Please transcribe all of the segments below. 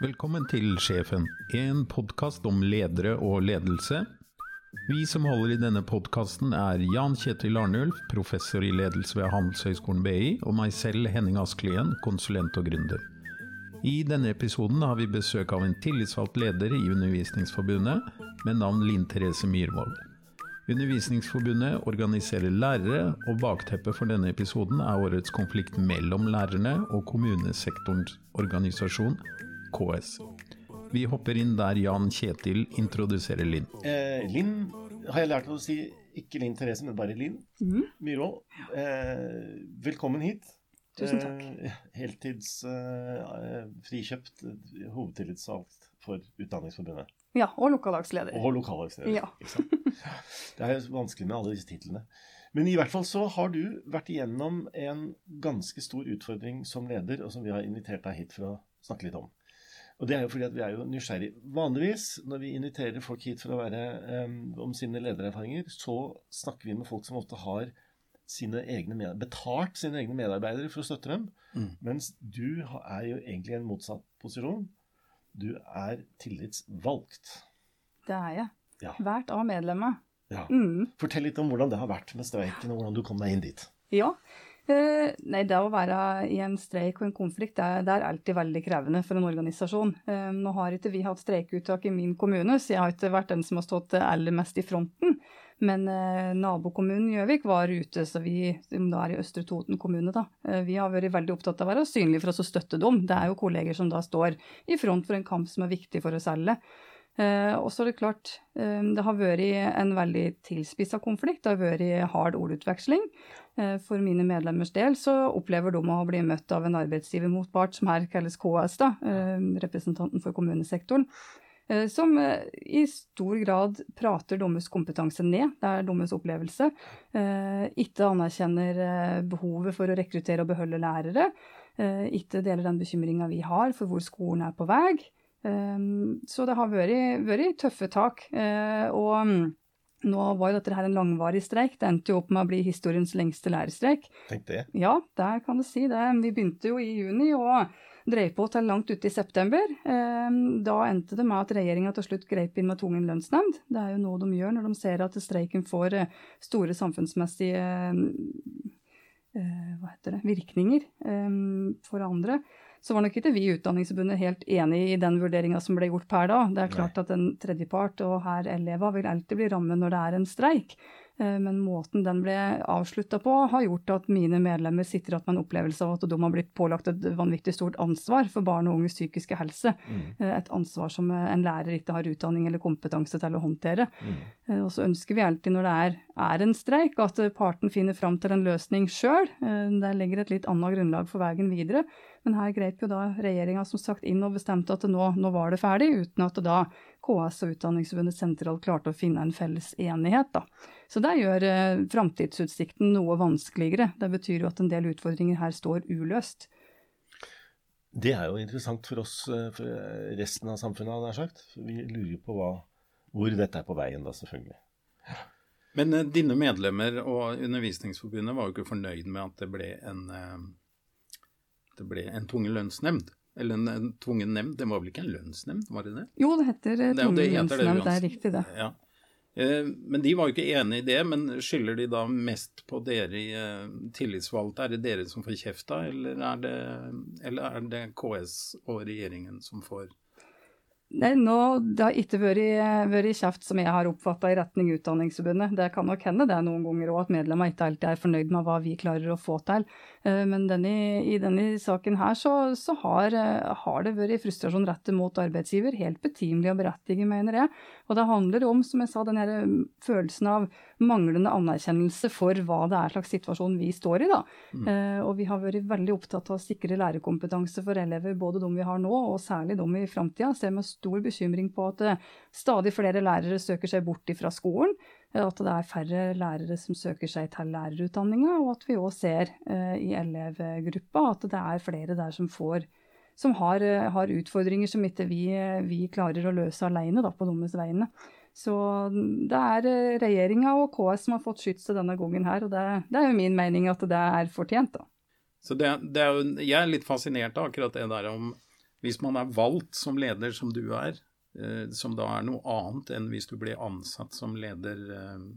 Velkommen til Sjefen, en podkast om ledere og ledelse. Vi som holder i denne podkasten er Jan Kjetil Arnulf, professor i ledelse ved Handelshøyskolen BI, og meg selv, Henning Asklien, konsulent og gründer. I denne episoden har vi besøk av en tillitsvalgt leder i Undervisningsforbundet med navn Linn Therese Myhrvold. Undervisningsforbundet organiserer lærere, og bakteppet for denne episoden er årets konflikt mellom lærerne og kommunesektorens organisasjon, KS. Vi hopper inn der Jan Kjetil introduserer Linn. Eh, Linn har jeg lært å si ikke Linn Therese, men bare Linn mm. Myhrvold. Eh, velkommen hit. Tusen takk. Eh, heltids eh, eh, frikjøpt eh, hovedtillitsvalgt for Utdanningsforbundet. Ja, og lokallagsleder. Og lokallagsleder. Ja. ikke sant? Det er vanskelig med alle disse titlene. Men i hvert fall så har du vært igjennom en ganske stor utfordring som leder, og som vi har invitert deg hit for å snakke litt om. Og det er jo fordi at vi er jo nysgjerrig. Vanligvis når vi inviterer folk hit for å være um, om sine ledererfaringer, så snakker vi med folk som ofte har sine egne med, betalt sine egne medarbeidere for å støtte dem. Mm. Mens du er jo egentlig i en motsatt posisjon. Du er tillitsvalgt. Det er jeg. Ja. Hvert av medlemmet. Ja. Mm. Fortell litt om hvordan det har vært med streiken, og hvordan du kom deg inn dit. Ja. Eh, nei, det å være i en streik og en konflikt, det er, det er alltid veldig krevende for en organisasjon. Eh, nå har ikke vi hatt streikeuttak i min kommune, så jeg har ikke vært den som har stått aller mest i fronten. Men eh, nabokommunen Gjøvik var ute, så vi, da er i Østre Toten kommune, da. Eh, vi har vært veldig opptatt av å være synlige for oss å støtte dem. Det er jo kolleger som da står i front for en kamp som er viktig for oss alle. Eh, og så er det klart, eh, det har vært en veldig tilspissa konflikt. Det har vært hard ordutveksling. Eh, for mine medlemmers del så opplever de å bli møtt av en arbeidsgivermotpart som her kalles KS, da, eh, representanten for kommunesektoren. eh, Som eh, i stor grad prater deres kompetanse ned, det er deres opplevelse. Eh, Ikke anerkjenner eh, behovet for å rekruttere og beholde lærere. eh, Ikke deler den bekymringa vi har for hvor skolen er på vei. Um, Så det har vært, vært tøffe tak. eh, Og mm, nå var jo dette her en langvarig streik. Det endte jo opp med å bli historiens lengste lærerstreik. Tenk det. Ja, der kan du si det. Vi begynte jo i juni og drev på til langt ute i september. Um, Da endte det med at regjeringa til slutt grep inn med tvungen lønnsnemnd. Det er jo noe de gjør når de ser at streiken får eh, store samfunnsmessige eh, hva heter det, virkninger eh, for andre. Så var nok ikke vi i Utdanningsforbundet helt enig i den vurderinga som ble gjort per da. Det er klart at en tredjepart, og her elever, vil alltid bli rammet når det er en streik. Eh, Men måten den ble avslutta på, har gjort at mine medlemmer sitter igjen med en opplevelse av at de har blitt pålagt et vanvittig stort ansvar for barn og unges psykiske helse. Mm. Eh, Et ansvar som eh, en lærer ikke har utdanning eller kompetanse til å håndtere. Mm. Og så ønsker vi alltid når det er, er en streik, at parten finner fram til en løsning sjøl. Det legger et litt annet grunnlag for veien videre. Men her grep jo da regjeringa som sagt inn og bestemte at nå, nå var det ferdig, uten at da KS og Utdanningsforbundet sentralt klarte å finne en felles enighet. da. Så det gjør eh, framtidsutsikten noe vanskeligere. Det betyr jo at en del utfordringer her står uløst. Det er jo interessant for oss, eh, for resten av samfunnet, hadde jeg sagt. Vi lurer på hva, hvor dette er på veien, da, selvfølgelig. Men eh, dine medlemmer og Undervisningsforbundet var jo ikke fornøyd med at det ble en, eh, det ble en tvungen lønnsnemnd. Eller en, en tvungen nemnd. Det var vel ikke en lønnsnemnd, var det det? Jo, det heter eh, er jo- det tvungen det lønnsnemnd, det er riktig det. Ja. Eh, Men de var jo ikke enig i det, men skylder de da mest på dere eh, tillitsvalgte? Er det dere som får kjefta, eller er eller er det KS og regjeringen som får Nei, nå, Det har ikke vært, vært kjeft som jeg har oppfatta i retning Utdanningsforbundet. Det kan nok hende det er noen ganger òg at medlemmer ikke alltid er fornøyd med hva vi klarer å få til. Eh, Men denne, i denne saken her så, så har, eh, har det vært frustrasjon rettet mot arbeidsgiver. Helt betimelig og berettiget, mener jeg. Og det handler om, som jeg sa, den mm, følelsen av manglende anerkjennelse for hva det er slags situasjon vi står i. da. Mm. Og vi har vært veldig opptatt av å sikre lærerkompetanse for elever, både de vi har nå og særlig de i framtida. Stor bekymring på at eh, stadig flere lærere søker seg bort fra skolen. eh, At det er færre lærere som søker seg til lærerutdanninga, og at vi òg ser eh, i elevgruppa at det er flere der som får som har, har utfordringer som ikke vi, vi klarer å løse alene da, på deres vegne. Så det er regjeringa og KS som har fått skytset denne gangen her, og det, det er jo min mening at det er fortjent, da. Så det, det er jo, jeg er litt fascinert av akkurat det der om Hvis man er valgt som leder, som du er, eh, som da er noe annet enn hvis du blir ansatt som leder eh,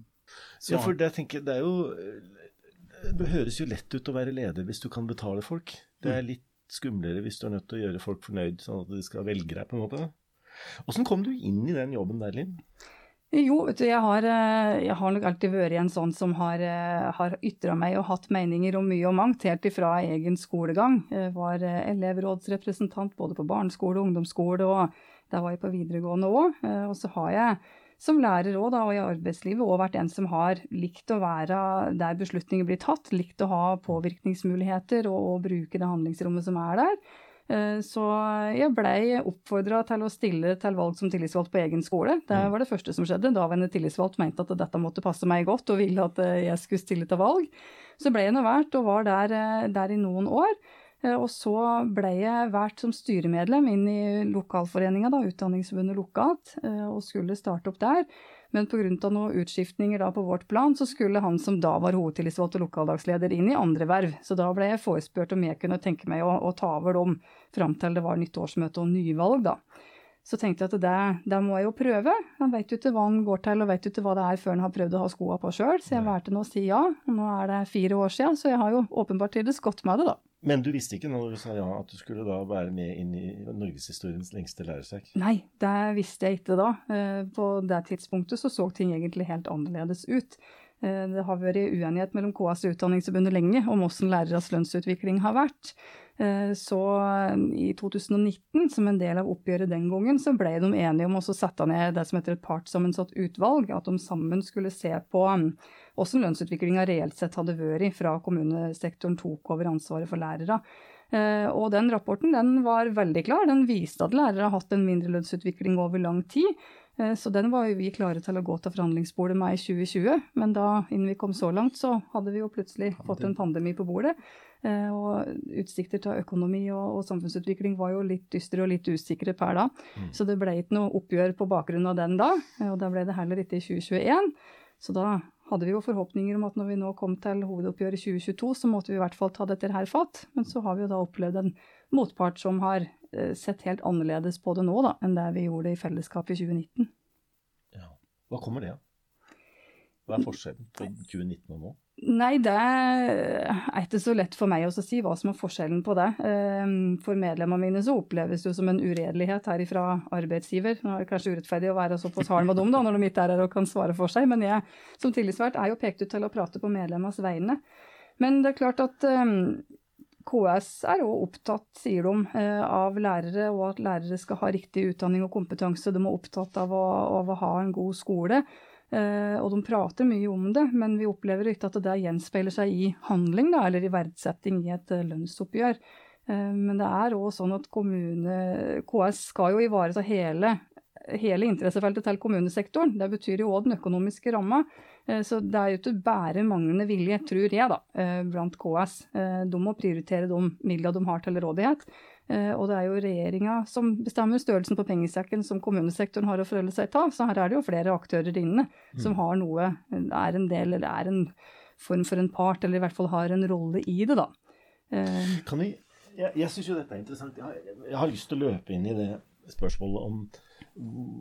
så... Ja, for det, tenker, det er jo Det høres jo lett ut å være leder hvis du kan betale folk. Det er mm. litt skumlere hvis du er nødt til å gjøre folk fornøyd, sånn at de skal velge deg, på en måte. Åssen kom du inn i den jobben der, Linn? Jo, jeg har, eh, jeg har, nok alltid vært en sånn som har, eh, har ytra meg og hatt meninger om mye og mangt, helt ifra egen skolegang. Jeg var eh, elevrådsrepresentant både på barneskole og ungdomsskole, og der var jeg på videregående òg. Og så har jeg som lærer òg, og i arbeidslivet, òg vært en som har likt å være der beslutninger blir tatt, likt å ha påvirkningsmuligheter og, og bruke det handlingsrommet som er der. Eh, så jeg blei oppfordra til å stille til valg som tillitsvalgt på egen skole. Det mm. var det første som skjedde. Daværende tillitsvalgt mente at dette måtte passe meg godt og ville at eh, jeg skulle stille til valg. Så ble jeg nå valgt og var der, eh, der, i noen år. Og så ble jeg valgt som styremedlem inn i lokalforeninga, Utdanningsforbundet lokalt, og skulle starte opp der. Men pga. noen utskiftninger da på vårt plan, så skulle han som da var hovedtillitsvalgt og lokaldagsleder inn i andre verv. Så da ble jeg forespurt om jeg kunne tenke meg å, å ta over dem fram til det var nytt årsmøte og nyvalg, da. Så tenkte jeg at det, det må jeg jo prøve. Han vet jo ikke hva han går til og vet jo ikke hva det er før han har prøvd å ha skoa på sjøl, så jeg valgte nå å si ja. Og nå er det fire år siden, så jeg har jo åpenbart trivdes godt med det, da. Men du visste ikke når du sa ja at du skulle da være med inn i norgeshistoriens lengste læresekk? Nei, det visste jeg ikke da. Eh, på det tidspunktet så så ting egentlig helt annerledes ut. Eh, det har vært uenighet mellom KS og Utdanningsforbundet lenge om hvordan læreres lønnsutvikling har vært. Eh, så i 2019, som en del av oppgjøret den gangen, så ble de enige om å sette ned det som heter et partssammensatt utvalg. At de sammen skulle se på hvordan lønnsutviklinga reelt sett hadde vært fra kommunesektoren tok over ansvaret for lærere. Eh, og den rapporten den var veldig klar. Den viste at lærere har hatt en mindre lønnsutvikling over lang tid. Eh, så den var jo vi klare til å gå til forhandlingsbordet med i 2020. Men da innen vi kom så langt, så hadde vi jo plutselig fått en pandemi på bordet. Eh, og utsikter til økonomi og, og samfunnsutvikling var jo litt dystre og litt usikre per da. Mm. Så det ble ikke noe oppgjør på bakgrunn av den da. Og da ble det heller ikke i 2021. Så da hadde vi jo forhåpninger om at når vi nå kom til hovedoppgjøret i 2022, så måtte vi i hvert fall ta dette her fatt. Men så har vi jo da opplevd en motpart som har eh, sett helt annerledes på det nå da, enn det vi gjorde i fellesskap i 2019. Ja. Hva kommer det av? Hva er forskjellen på 2019 og nå? Nei, det er ikke så lett for meg å si hva som er forskjellen på det. Ehm, for medlemmene mine så oppleves det jo som en uredelighet her ifra arbeidsgiver. Nå er det kanskje urettferdig å være såpass hard med dem da, når de ikke er her og kan svare for seg, men jeg som tillitsvalgt er jo pekt ut til å prate på medlemmenes vegne. Men det er klart at um, KS er òg opptatt, sier de, eh, av lærere, og at lærere skal ha riktig utdanning og kompetanse. De er opptatt av å, av å ha en god skole. Eh, og de prater mye om det, men vi opplever ikke at det gjenspeiler seg i handling, da, eller i verdsetting i et eh, lønnsoppgjør. Men det er òg sånn at kommune, KS skal jo ivareta hele, hele interessefeltet til kommunesektoren. Det betyr jo òg den økonomiske ramma. Så det er jo ikke bare manglende vilje, tror jeg, da, blant KS. De må prioritere de midlene de har til rådighet. Eh, og det er jo regjeringa som bestemmer størrelsen på pengesekken som kommunesektoren har å forholde seg til. Så her er det jo flere aktører inne som mm. har noe, er en del eller er en form for en part, eller i hvert fall har en rolle i det, da. Eh, kan vi, jeg jeg syns jo dette er interessant. Jeg har, jeg har, lyst til å løpe inn i det spørsmålet om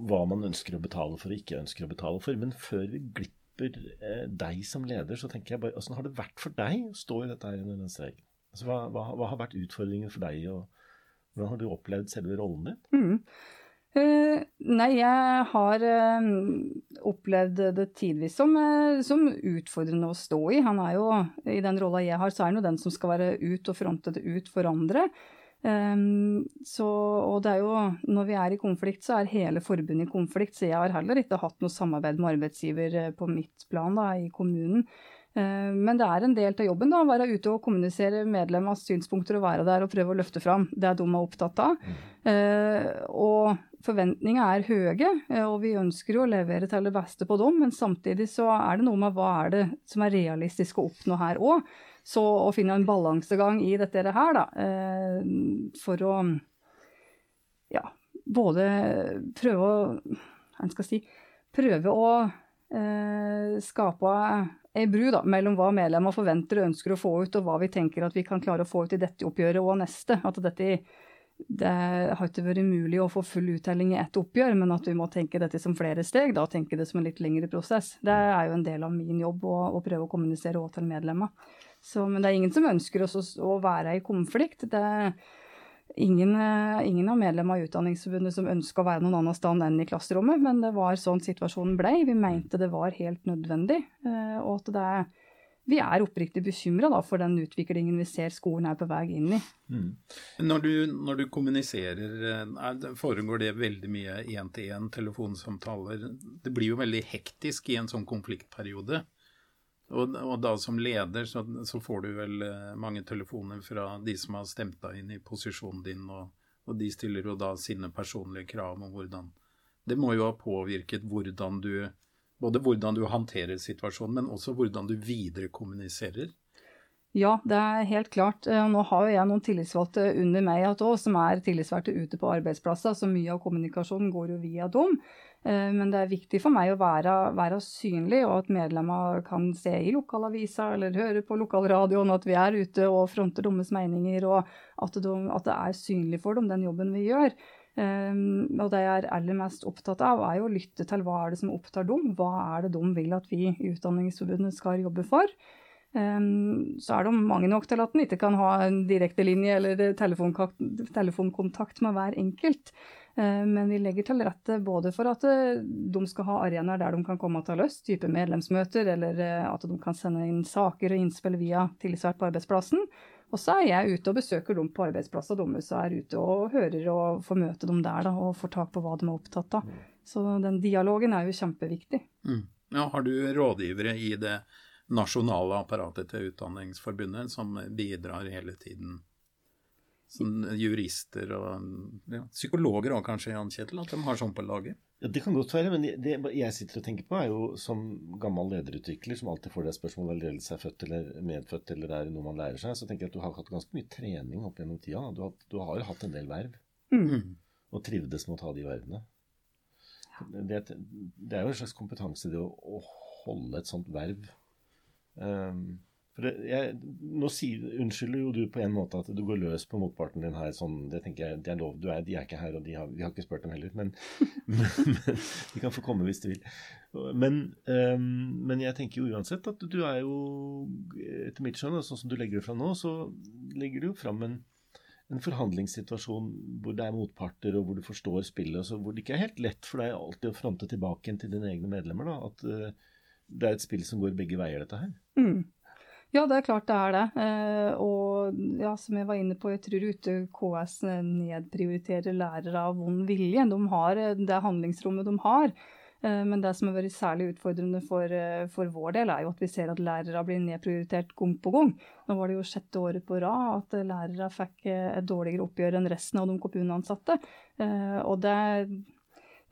hva man ønsker å betale for og ikke ønsker å betale for. Men før vi glipper eh, deg som leder, så tenker jeg bare Åssen har det vært for deg å stå i dette her under den streiken? Altså, hva, hva, hva, har vært utfordringen for deg? og hvordan har du opplevd selve rollen din? Mm. Uh, nei, jeg har uh, opplevd det tidvis som, uh, som, utfordrende å stå i. Han er jo, I den rolla jeg har, så er han jo den som skal være ut og fronte det ut for andre. Um, så, og det er jo, når vi er i konflikt, så er hele forbundet i konflikt. Så jeg har heller ikke hatt noe samarbeid med arbeidsgiver på mitt plan da, i kommunen. Eh, men det er en del av jobben da, å være ute og kommunisere medlemmers synspunkter og være der og prøve å løfte fram det de er opptatt av. Mm. Og forventningene er høye, eh, og vi ønsker jo å levere til det beste på dem. Men samtidig så er det noe med hva er det som er realistisk å oppnå her òg. Så å finne en balansegang i dette her, da, for å ja, både prøve å Hva skal si Prøve å eh, skape ei bru da, mellom hva medlemmene forventer og ønsker å få ut, og hva vi tenker at vi kan klare å få ut i dette oppgjøret og neste. At dette det har ikke vært mulig å få full uttelling i ett oppgjør, men at vi må tenke dette som flere steg, da tenke det som en litt lengre prosess. Det er jo en del av min jobb å, å prøve å kommunisere òg til medlemmer. Så, men det er ingen som ønsker oss å, å være i konflikt. Det er ingen, eh, ingen av medlemmene av Utdanningsforbundet som ønska å være noen annen sted enn i klasserommet, men det var sånn situasjonen ble. Vi mente det var helt nødvendig. Eh, og at det er vi er oppriktig bekymra for den utviklingen vi ser skolen er på vei inn i. Mm. Når, du, når, du, kommuniserer, eh, foregår det veldig mye én-til-én telefonsamtaler? Det blir jo veldig hektisk i en sånn konfliktperiode. Og, og da som leder så, så, får du vel eh, mange telefoner fra de som har stemt deg inn i posisjonen din, og, og de stiller jo da sine personlige krav om hvordan Det må jo ha påvirket hvordan du både hvordan du håndterer situasjonen, men også hvordan du viderekommuniserer. Ja, det er helt klart. Eh, nå har jo jeg noen tillitsvalgte under meg også, som er tillitsvalgte ute på arbeidsplasser, så mye av kommunikasjonen går jo via dem. Eh, men det er viktig for meg å være, være synlig, og at medlemmer kan se i lokalavisa eller høre på lokalradioen at vi er ute og fronter deres meninger, og at, de, at det er synlig for dem, den jobben vi gjør. Um, og det jeg er aller mest opptatt av, er jo å lytte til hva er det som opptar dem. Hva er det de vil at vi i Utdanningsforbundet skal jobbe for? Um, så er de mange nok til at en ikke kan ha en direktelinje eller telefonkontakt med hver enkelt. Uh, men vi legger til rette både for at uh, de skal ha arenaer der de kan komme til løst, type medlemsmøter, eller uh, at de kan sende inn saker og innspill via tillitsvalgt på arbeidsplassen. Og så er jeg ute og besøker dem på arbeidsplassen deres og er ute og hører og får møte dem der da, og får tak på hva de er opptatt av. Så den dialogen er jo kjempeviktig. Mm. Ja, har du rådgivere i det nasjonale apparatet til Utdanningsforbundet som bidrar hele tiden? Som jurister og ja, psykologer òg kanskje, Jan Kjetil, at de har sånn på laget? Ja, Det kan godt være, men det jeg sitter og tenker på, er jo som gammel lederutvikler som alltid får det spørsmålet om ledelse er født eller medfødt eller er noe man lærer seg, så tenker jeg at du har hatt ganske mye trening opp gjennom tida. Du har, du har hatt en del verv, mm. og trivdes med å ta de vervene. Det, det, er jo en slags kompetanse det å, å holde et sånt verv. Um, det, jeg, nå sier, unnskylder jo du på en måte at du går løs på motparten din her. sånn, Det tenker jeg, det er lov. Er, de er ikke her, og har, vi har ikke spurt dem heller. Men, men, men, de kan få komme hvis de vil. Men, um, men, jeg tenker jo uansett at du er jo, etter mitt skjønn, sånn som du legger det fram nå, så legger du jo fram en, en forhandlingssituasjon hvor det er motparter, og hvor du forstår spillet, og hvor det ikke er helt lett for deg alltid å fronte tilbake til dine egne medlemmer. da, At uh, det er et spill som går begge veier, dette her. Mm. Ja, det er klart det er det. Eh, og ja, som jeg var inne på, jeg tror ute KS nedprioriterer lærere av vond vilje. De har eh, det handlingsrommet de har. Eh, men det som har vært særlig utfordrende for, for, vår del, er jo at vi ser at lærere blir nedprioritert gang på gang. Nå var det jo sjette året på rad at lærere fikk et dårligere oppgjør enn resten av de kommuneansatte. Og det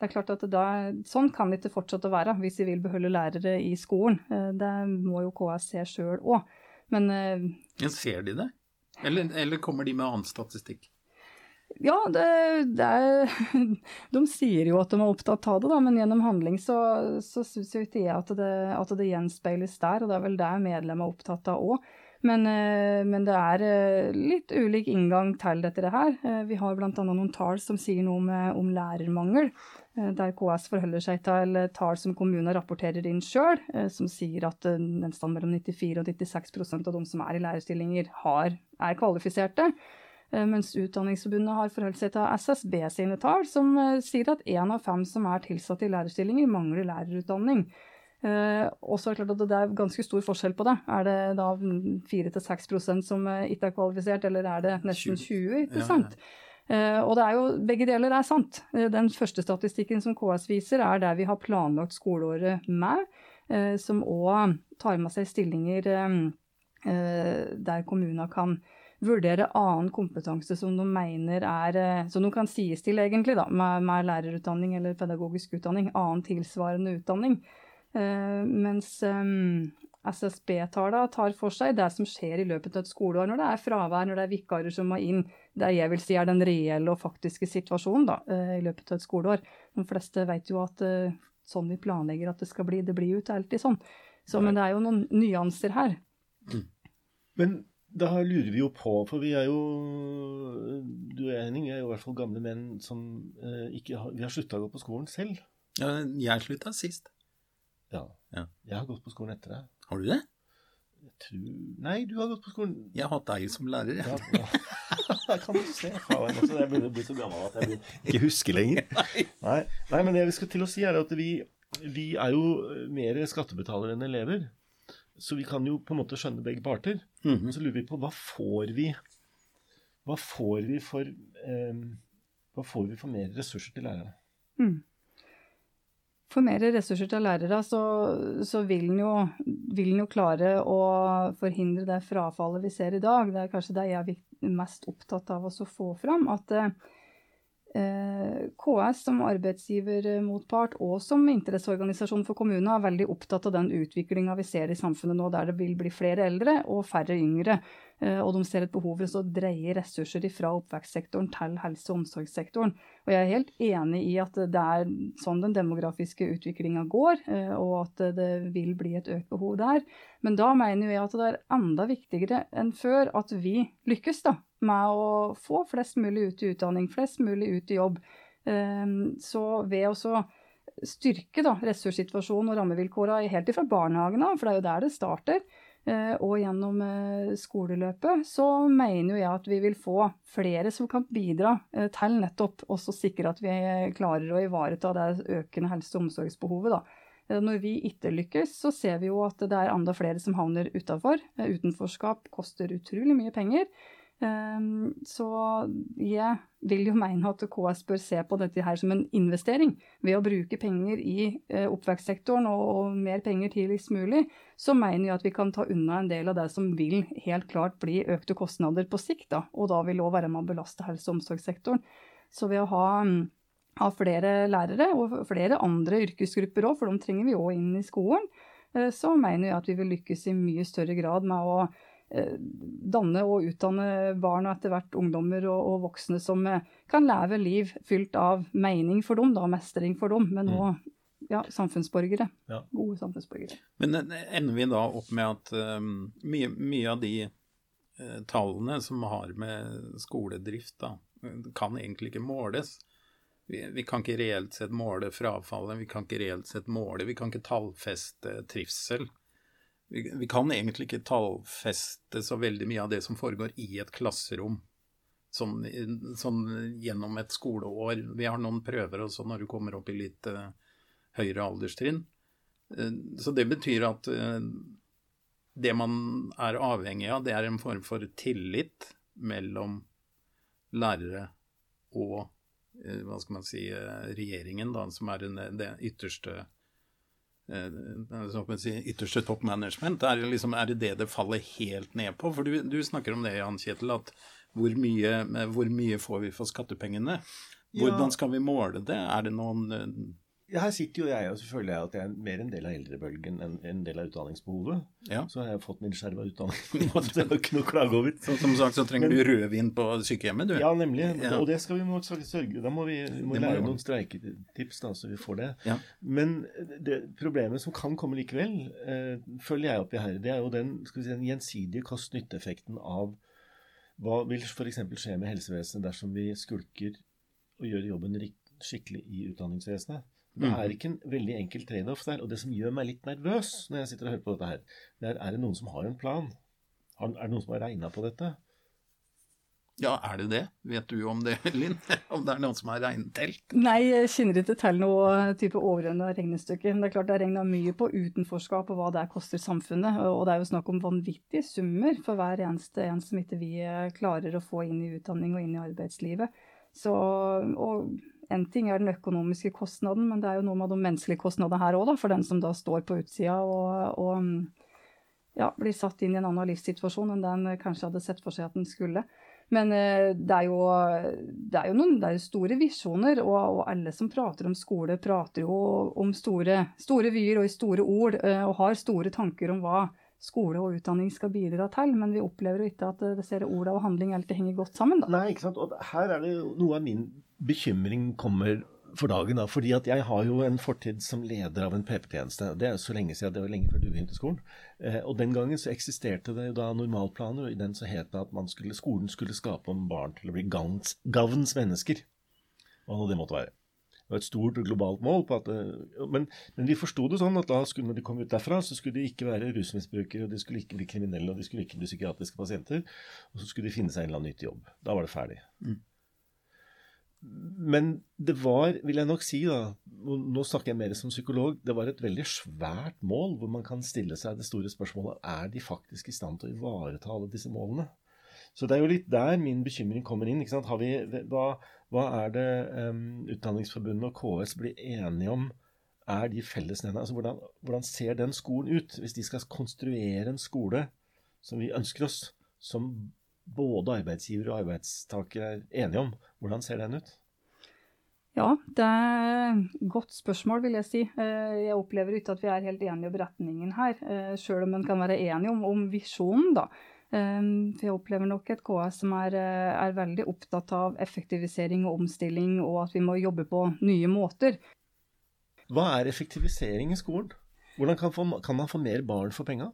det er klart at da, Sånn kan det ikke fortsette å være hvis vi vil beholde lærere i skolen. Eh, det må jo KS se sjøl òg. Men eh, ja, Ser de det? Eller, eller, kommer de med annen statistikk? Ja, det, det er, de sier jo at de er opptatt av det, da, men gjennom handling så, så syns jo ikke jeg at det, at det gjenspeiles der. Og det er vel det medlemmene er opptatt av òg. Men, eh, men, det er litt ulik inngang til dette her. Vi har bl.a. noen tall som sier noe om, om lærermangel. Eh, der KS forholder seg til tall som kommuner rapporterer inn sjøl, eh, som sier at eh, stand mellom 94 og 96% av de som er i lærerstillinger, har, er kvalifiserte. Mens Utdanningsforbundet har forholdt seg til SSB sine tall, som sier at én av fem som er tilsatt i lærerstillinger, mangler lærerutdanning. og så er det klart at det er ganske stor forskjell på det. Er det da 4-6% som ikke er kvalifisert, eller er det nesten 20 ikke sant? Ja, ja. Uh, og det er jo, begge deler er sant. Uh, den første statistikken som KS viser, er der vi har planlagt skoleåret med, uh, som òg tar med seg stillinger der kommunene kan vurdere annen kompetanse som de mener er Som de kan sies til, egentlig, da, med, med lærerutdanning eller pedagogisk utdanning. Annen tilsvarende utdanning. mens SSB-tallene tar for seg det som skjer i løpet av et skoleår, når det er fravær, når det er vikarer som må inn. Det jeg vil si er den reelle og faktiske situasjonen da, eh, i løpet av et skoleår. De fleste vet jo at uh, sånn vi planlegger at det skal bli, det blir jo ikke alltid sånn. Så, men det er jo noen nyanser her. Mm. Men da lurer vi jo på, for vi er jo Du og jeg, Henning, er jo i hvert fall gamle menn som eh, ikke har Vi har slutta å gå på skolen selv. Ja, jeg slutta sist. Ja. Ja. Jeg har gått på skolen etter deg. Har du det? Jeg tror Nei, du har gått på skolen. Jeg har hatt deg som lærer. Ja, jeg. ja. Der kan du se. Faen, altså, jeg begynner å bli så gammel at jeg begynner- ikke husker lenger. Nei. Nei, men det vi skal til å si, er at vi, vi er jo mer skattebetalere enn elever. Så vi kan jo på en måte skjønne begge parter. Mhm. Så lurer vi på hva får vi Hva får vi for eh, Hva får vi for mer ressurser til lærerne? Mm. For mer ressurser til lærere, så, så vil en jo, jo klare å forhindre det frafallet vi ser i dag. Det er kanskje det jeg er mest opptatt av å få fram. At eh, KS som arbeidsgivermotpart og som interesseorganisasjon for kommunene er veldig opptatt av den utviklinga vi ser i samfunnet nå, der det vil bli flere eldre og færre yngre. Eh, Og de ser et behov for å dreie ressurser fra oppvekstsektoren til helse- og omsorgssektoren. Og jeg er helt enig i at det er sånn den demografiske utviklinga går, eh, og at det vil bli et økt behov der. Men da mener jeg at det er enda viktigere enn før at vi lykkes da, med å få flest mulig ut i utdanning, flest mulig ut i jobb. Eh, Så ved å styrke da, ressurssituasjonen og rammevilkårene helt ifra barnehagen av, for det er jo der det starter, og gjennom eh, skoleløpet, så mener jeg at vi vil få flere som kan bidra eh, til nettopp også sikre at vi klarer å ivareta det økende helse- og omsorgsbehovet. da. Eh, Når vi ikke lykkes, så ser vi jo at det er enda flere som havner utafor. Utenforskap koster utrolig mye penger. Ehm, Så jeg vil jo mene at KS bør se på dette her som en investering. Ved å bruke penger i eh, oppvekstsektoren og, mer penger tidligst mulig, så mener jeg at vi kan ta unna en del av det som vil helt klart bli økte kostnader på sikt. Da. Og da vil òg være med å belaste helse- og omsorgssektoren. Så ved å ha, mm, ha flere lærere og flere andre yrkesgrupper òg, for de trenger vi òg inn i skolen, eh, så mener jeg at vi vil lykkes i mye større grad med å danne og utdanne barn og etter hvert ungdommer og, og voksne som eh, kan leve liv fylt av mening for dem, da, mestring for dem, men òg ja, samfunnsborgere. Ja. Gode samfunnsborgere. Men eh, ender vi da opp med at um, mye, mye av de uh, tallene som har med skoledrift, da, kan egentlig ikke måles. Vi, vi kan ikke reelt sett måle frafallet, vi kan ikke reelt sett måle, vi kan ikke tallfeste trivsel. Vi, vi kan egentlig ikke tallfeste så veldig mye av det som foregår i et klasserom. Sånn, sånn gjennom et skoleår. Vi har noen prøver også når du kommer opp i litt uh, høyere alderstrinn. Uh, Så det betyr at uh, det man er avhengig av, det er en form for tillit mellom lærere og hva skal man si, regjeringen, da, som er den, det ytterste eh, så kan man si, ytterste top management. Er det, liksom, er det det det faller helt ned på? For du, du snakker om det, Jan Kjetil, at hvor mye, hvor mye får vi for skattepengene? Hvordan skal vi måle det? Er det noen eh, her sitter jo jeg, og så føler jeg at jeg er mer en del av eldrebølgen enn en del av utdanningsbehovet. Ja. Så har jeg fått min skjerva utdanning. det er ikke noe å klage over. Så, som sagt så trenger du rødvin på sykehjemmet, du. Ja, nemlig. Ja. Og det skal vi nok sørge Da må vi, vi må må lære noen streiketips, da, så vi får det. Ja. Men det problemet som kan komme likevel, eh, følger jeg opp i her, det er jo den, si, den gjensidige kost-nytte-effekten av hva vil f.eks. skje med helsevesenet dersom vi skulker og gjør jobben skikkelig i utdanningsvesenet. Det er ikke en veldig enkel trade-off der. Og det som gjør meg litt nervøs når jeg sitter og hører på dette her, det er er det noen som har en plan? Er det noen som har regna på dette? Ja, er det det? Vet du om det, Linn? Om det er noen som har regntelt? Nei, jeg kjenner ikke til noe type overordna regnestykke. Det er klart det er regna mye på utenforskap og hva det koster samfunnet. Og det er jo snakk om vanvittige summer for hver eneste en som ikke vi eh, klarer å få inn i utdanning og inn i arbeidslivet. Så, og en ting er den økonomiske kostnaden, men det er jo noe med de menneskelige kostnadene her òg, for den som da står på utsida og, og mm, ja, blir satt inn i en annen livssituasjon enn den kanskje hadde sett for seg at den skulle. Men eh, det er jo, det er jo noen det er store visjoner, og, og alle som prater om skole, prater jo om store, store vyer og i store ord, eh, og har store tanker om hva skole og utdanning skal bidra til. Men vi opplever jo ikke at eh, disse ordene og handling alltid henger godt sammen. Da. Nei, ikke sant. Og her er det jo noe av min bekymring kommer for dagen. da, fordi at Jeg har jo en fortid som leder av en PP-tjeneste. Det er så lenge siden, det var lenge før du begynte skolen. Eh, og Den gangen så eksisterte det jo da normalplaner, og i den så het det at skulle, skolen skulle skape om barn til å bli gavns, gavns mennesker. Hva nå det måtte være. Det var et stort globalt mål. på at, eh, Men, men vi forsto det sånn at da skulle, når de kom ut derfra, så skulle de ikke være rusmisbrukere, og de skulle ikke bli kriminelle, og de skulle ikke bli psykiatriske pasienter. Og så skulle de finne seg en eller annen nyttig jobb. Da var det ferdig. Mm. Men det var, vil jeg nok si, da, nå snakker jeg mer som psykolog, det var et veldig svært mål hvor man kan stille seg det store spørsmålet er de faktisk i stand til å ivareta alle disse målene. Så det er jo litt der min bekymring kommer inn. ikke sant? Vi, hva, hva, er det um, Utdanningsforbundet og KS blir enige om er de fellesnevnerne? Altså, hvordan, hvordan ser den skolen ut, hvis de skal konstruere en skole som vi ønsker oss, som både arbeidsgiver og arbeidstaker er enige om. Hvordan ser den ut? Ja, det er et godt spørsmål, vil jeg si. Eh, jeg opplever ikke at vi er helt enige om retningen her, eh, selv om en kan være enige om, om visjonen, da. Eh, for jeg opplever nok et KS som er, er, veldig opptatt av effektivisering og omstilling, og at vi må jobbe på nye måter. Hva er effektivisering i skolen? Hvordan kan, få, kan man få mer barn for penga?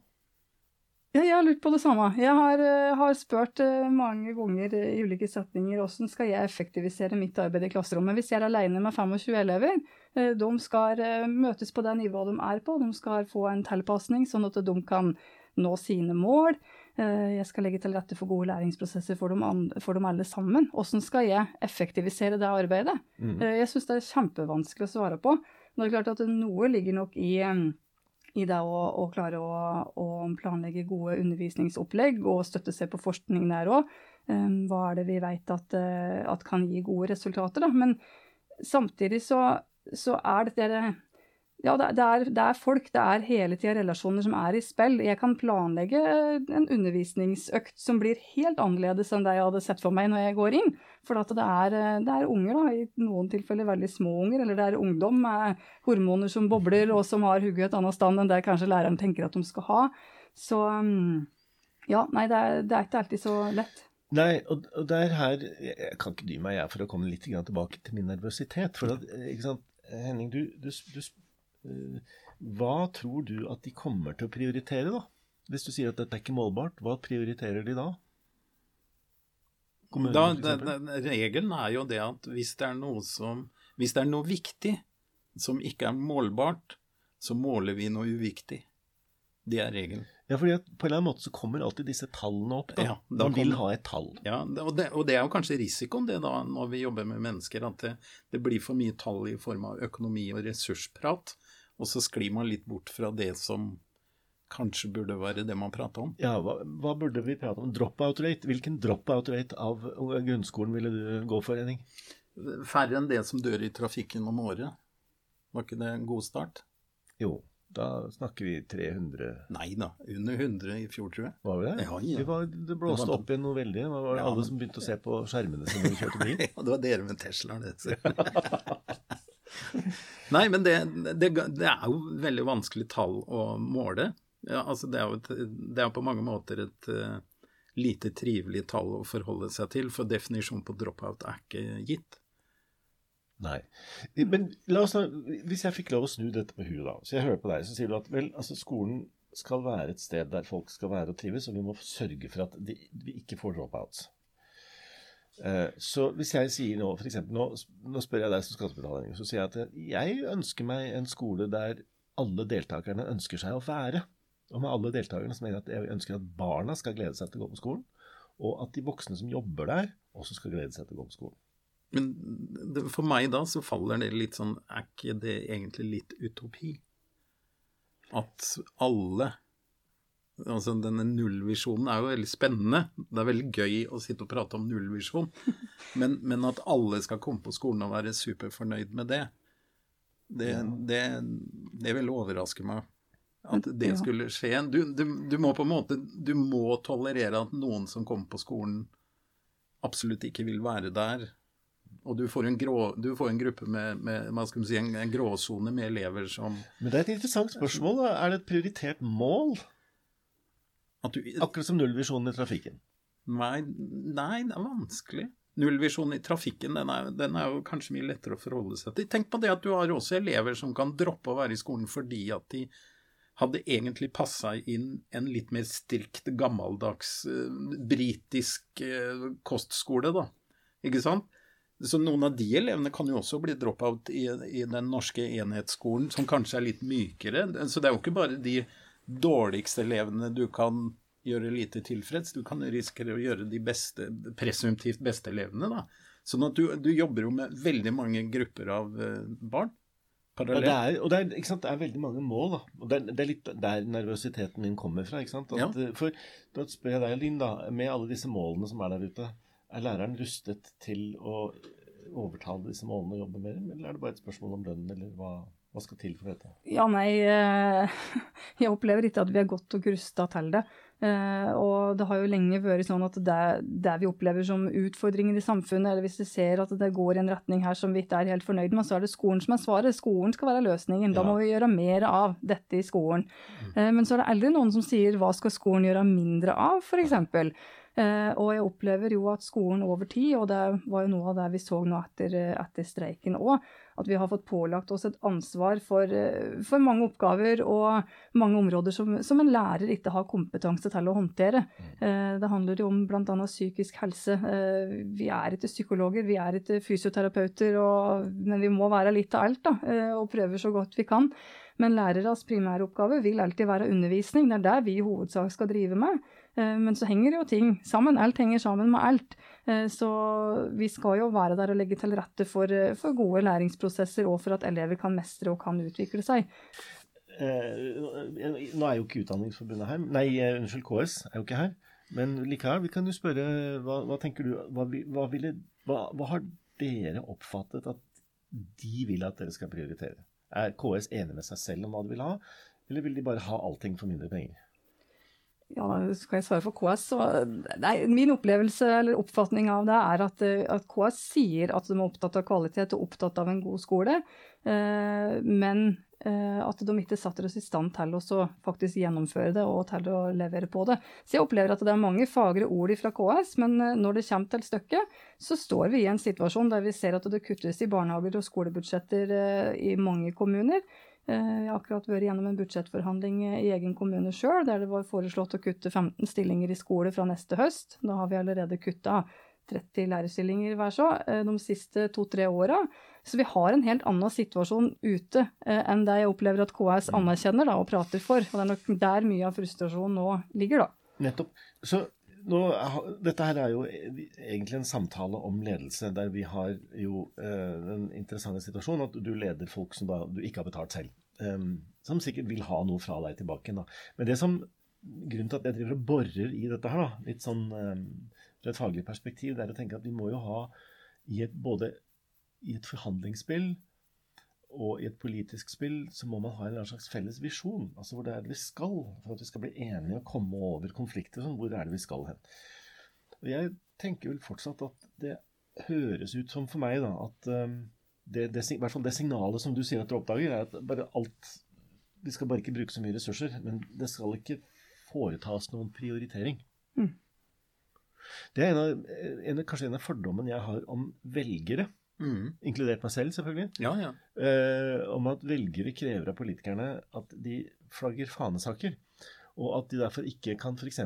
Ja, jeg har lurt på det samme. Jeg har, eh, har spurt eh, mange ganger i ulike setninger hvordan skal jeg effektivisere mitt arbeid i klasserommet. Hvis jeg er alene med 25 elever, eh, de skal møtes på det nivået de er på. De skal få en tilpasning, sånn at de kan nå sine mål. Jeg skal legge til rette for gode læringsprosesser for dem, for dem alle sammen. Hvordan skal jeg effektivisere det arbeidet? Mm. Jeg syns det er kjempevanskelig å svare på. Det er klart at noe ligger nok i i det å, å klare å, å, planlegge gode undervisningsopplegg og støtte seg på forskning der òg. Um, hva er det vi vet at, uh, at, kan gi gode resultater? Da? Men samtidig så, så er det det ja, det, er, det, er, folk, det er hele tida relasjoner som er i spill. Jeg kan planlegge en undervisningsøkt som blir helt annerledes enn det jeg hadde sett for meg når jeg går inn. For det er, det, er, unger, da, i noen tilfeller veldig små unger, eller det er ungdom med hormoner som bobler, og som har hugget et annet stand enn det kanskje læreren tenker at de skal ha. Så mm, ja, nei, det er, det er ikke alltid så lett. Nei, og, og det er her Jeg kan ikke dy meg jeg for å komme litt tilbake til min nervøsitet. For at, ikke sant, Henning, du, du, du Eh, hva tror du at de kommer til å prioritere, da? Hvis du sier at dette er ikke målbart, hva prioriterer de da? da den, den, regelen er jo det at hvis det er noe som Hvis det er noe viktig som ikke er målbart, så måler vi noe uviktig. Det er regelen. Ja, fordi at På en eller annen måte så kommer alltid disse tallene opp. da. Ja, da Man vil ha et tall. Ja, og det, og det, er jo kanskje risikoen det da, når vi jobber med mennesker, at det, det blir for mye tall i form av økonomi og ressursprat. Og så sklir man litt bort fra det som kanskje burde være det man prater om. Ja, hva, hva burde vi prate om? Drop-out rate? Hvilken drop-out rate av grunnskolen ville du gå for, Henning? Færre enn det som dør i trafikken om året. Var ikke det en god start? Jo, da snakker vi 300 Nei da, under 100 i fjor, tror jeg. Var vi det? Ja, ja. Var, det blåste opp igjen noe veldig. Var det ja, alle som begynte å se på skjermene som de kjørte bil? ja, det var dere med Teslaen, det. Nei, men det, det, det, er jo veldig vanskelig tall å måle. Ja, altså det, er jo et, det er på mange måter et uh, lite trivelig tall å forholde seg til, for definisjonen på dropout er ikke gitt. Nei. Men oss hvis jeg fikk lov å snu dette på huet, da. Så jeg hører på deg, så sier du at vel, altså skolen skal være et sted der folk skal være og trives, og vi må sørge for at de, vi ikke får dropouts. Eh, så hvis jeg sier nå, f.eks. Nå, nå spør jeg deg som skattebetaler, så sier jeg at jeg ønsker meg en skole der alle deltakerne ønsker seg å være. Og med alle deltakerne så mener jeg at jeg ønsker at barna skal glede seg til å gå på skolen, og at de voksne som jobber der, også skal glede seg til å gå på skolen. Men for meg da så faller det litt sånn Er ikke det egentlig litt utopi? At alle Altså, denne nullvisjonen er jo veldig spennende. Det er veldig gøy å sitte og prate om nullvisjon. Men, men at alle skal komme på skolen og være superfornøyd med det, det, det, det vil overraske meg. At det skulle skje. Du, du, du, må på en måte Du må tolerere at noen som kommer på skolen, absolutt ikke vil være der. Og du får en, grå, du får en gruppe med, med man skal si, en, en gråsone med elever som Men det er et interessant spørsmål. Da. Er det et prioritert mål? Du, Akkurat som nullvisjonen i trafikken. Nei, nei, det er vanskelig. Nullvisjonen i trafikken, den er, den er, jo kanskje mye lettere å forholde seg til. Tenk på det at du har også elever som kan droppe å være i skolen fordi at de hadde egentlig passa inn en litt mer strikt, gammeldags, uh, britisk uh, kostskole, da. Ikke sant? Så noen av de elevene kan jo også bli drop-out i, i, den norske enhetsskolen, som kanskje er litt mykere. Så det er jo ikke bare de dårligste elevene du kan gjøre lite tilfreds, du kan risikere å gjøre de beste, presumptivt beste elevene, da. Sånn at du, du jobber jo med veldig mange grupper av uh, barn. Ja, det er, og det er, sant, det er, veldig mange mål, da. Og det er, det er, litt der nervøsiteten min kommer fra. ikke sant? At, ja. For da spør jeg deg, Linn, da, med alle disse målene som er der ute, er læreren rustet til å overtale disse målene og jobbe med dem, eller er det bare et spørsmål om lønn, eller hva, hva skal til for dette? Ja, nei, eh, jeg opplever ikke at vi er godt nok rusta til det. Uh, og det har jo lenge vært sånn at det, det, vi opplever som utfordringer i samfunnet, eller hvis vi ser at det går i en retning her som vi ikke er helt fornøyd med, så er det skolen som er svaret. Skolen skal være løsningen. Da må vi gjøre mer av dette i skolen. Uh, men så er det aldri noen som sier hva skal skolen gjøre mindre av, f.eks. Uh, og jeg opplever jo at skolen over tid, og det var jo noe av det vi så nå etter, etter streiken òg, at vi har fått pålagt oss et ansvar for, eh, for mange oppgaver og mange områder som, som, en lærer ikke har kompetanse til å håndtere. Eh, det handler jo om bl.a. psykisk helse. Eh, vi er ikke psykologer, vi er ikke fysioterapeuter, og, men vi må være litt av alt da, og prøver så godt vi kan. Men læreres primæroppgave vil alltid være undervisning. Det er det vi i hovedsak skal drive med. Men så henger jo ting sammen. Alt henger sammen med alt. Eh, så vi skal jo være der og legge til rette for, eh, for gode læringsprosesser, og for at elever kan mestre og kan utvikle seg. Eh, nå er jo ikke Utdanningsforbundet her, nei, unnskyld, KS er jo ikke her. Men likevel, vi kan jo spørre, hva, hva tenker du, hva, hva, ville, hva, har dere oppfattet at de vil at dere skal prioritere? Er KS enig med seg selv om hva de vil ha, eller vil de bare ha allting for mindre penger? Ja, skal jeg svare for KS, så nei, Min opplevelse eller oppfatning av det er at, eh, at, KS sier at de er opptatt av kvalitet og opptatt av en god skole, eh, men eh, at de ikke setter oss i stand til å faktisk gjennomføre det og til å levere på det. Så jeg opplever at det er mange fagre ord fra KS, men eh, når det kommer til stykket, så står vi i en situasjon der vi ser at det kuttes i barnehager og skolebudsjetter eh, i mange kommuner. Eh, jeg har akkurat vært gjennom en budsjettforhandling i egen kommune sjøl, der det var foreslått å kutte 15 stillinger i skole fra neste høst. Da har vi allerede kutta 30 lærerstillinger hver så eh, de siste to-tre åra. Så vi har en helt annen situasjon ute eh, enn det jeg opplever at KS anerkjenner da, og prater for. Og det er nok der mye av frustrasjonen nå ligger, da. Nettopp. Så nå, dette her er jo egentlig en samtale om ledelse, der vi har jo eh, den interessante situasjonen at du leder folk som da, du ikke har betalt selv. Um, som sikkert vil ha noe fra deg tilbake. Da. Men det som, grunnen til at jeg driver og borer i dette her, da, litt sånn um, fra et faglig perspektiv, det er å tenke at vi må jo ha i et, både i et forhandlingsspill og i et politisk spill så må man ha en slags felles visjon. Altså hvor det er det vi skal, for at vi skal bli enige og komme over konflikter. Sånn, hvor er det vi skal hen? Og Jeg tenker vel fortsatt at det høres ut som for meg da, at um, det, det, i hvert fall det signalet som du sier at du oppdager, er at bare alt Vi skal bare ikke bruke så mye ressurser, men det skal ikke foretas noen prioritering. Mm. Det er en av, en, kanskje en av fordommene jeg har om velgere. Mm. Inkludert meg selv, selvfølgelig. Ja, ja. Eh, om at velgere krever av politikerne at de flagger fanesaker. Og at de derfor ikke kan f.eks.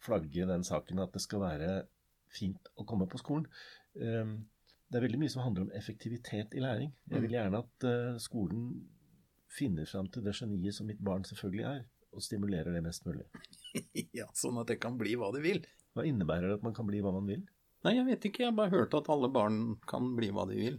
flagge den saken at det skal være fint å komme på skolen. Eh, det er veldig mye som handler om effektivitet i læring. Jeg vil mm. gjerne at eh, skolen finner fram til det geniet som mitt barn selvfølgelig er, og stimulerer det mest mulig. ja, Sånn at det kan bli hva det vil. Hva innebærer det at man kan bli hva man vil? Nei, jeg vet ikke. Jeg bare hørt at alle barn kan bli hva de vil.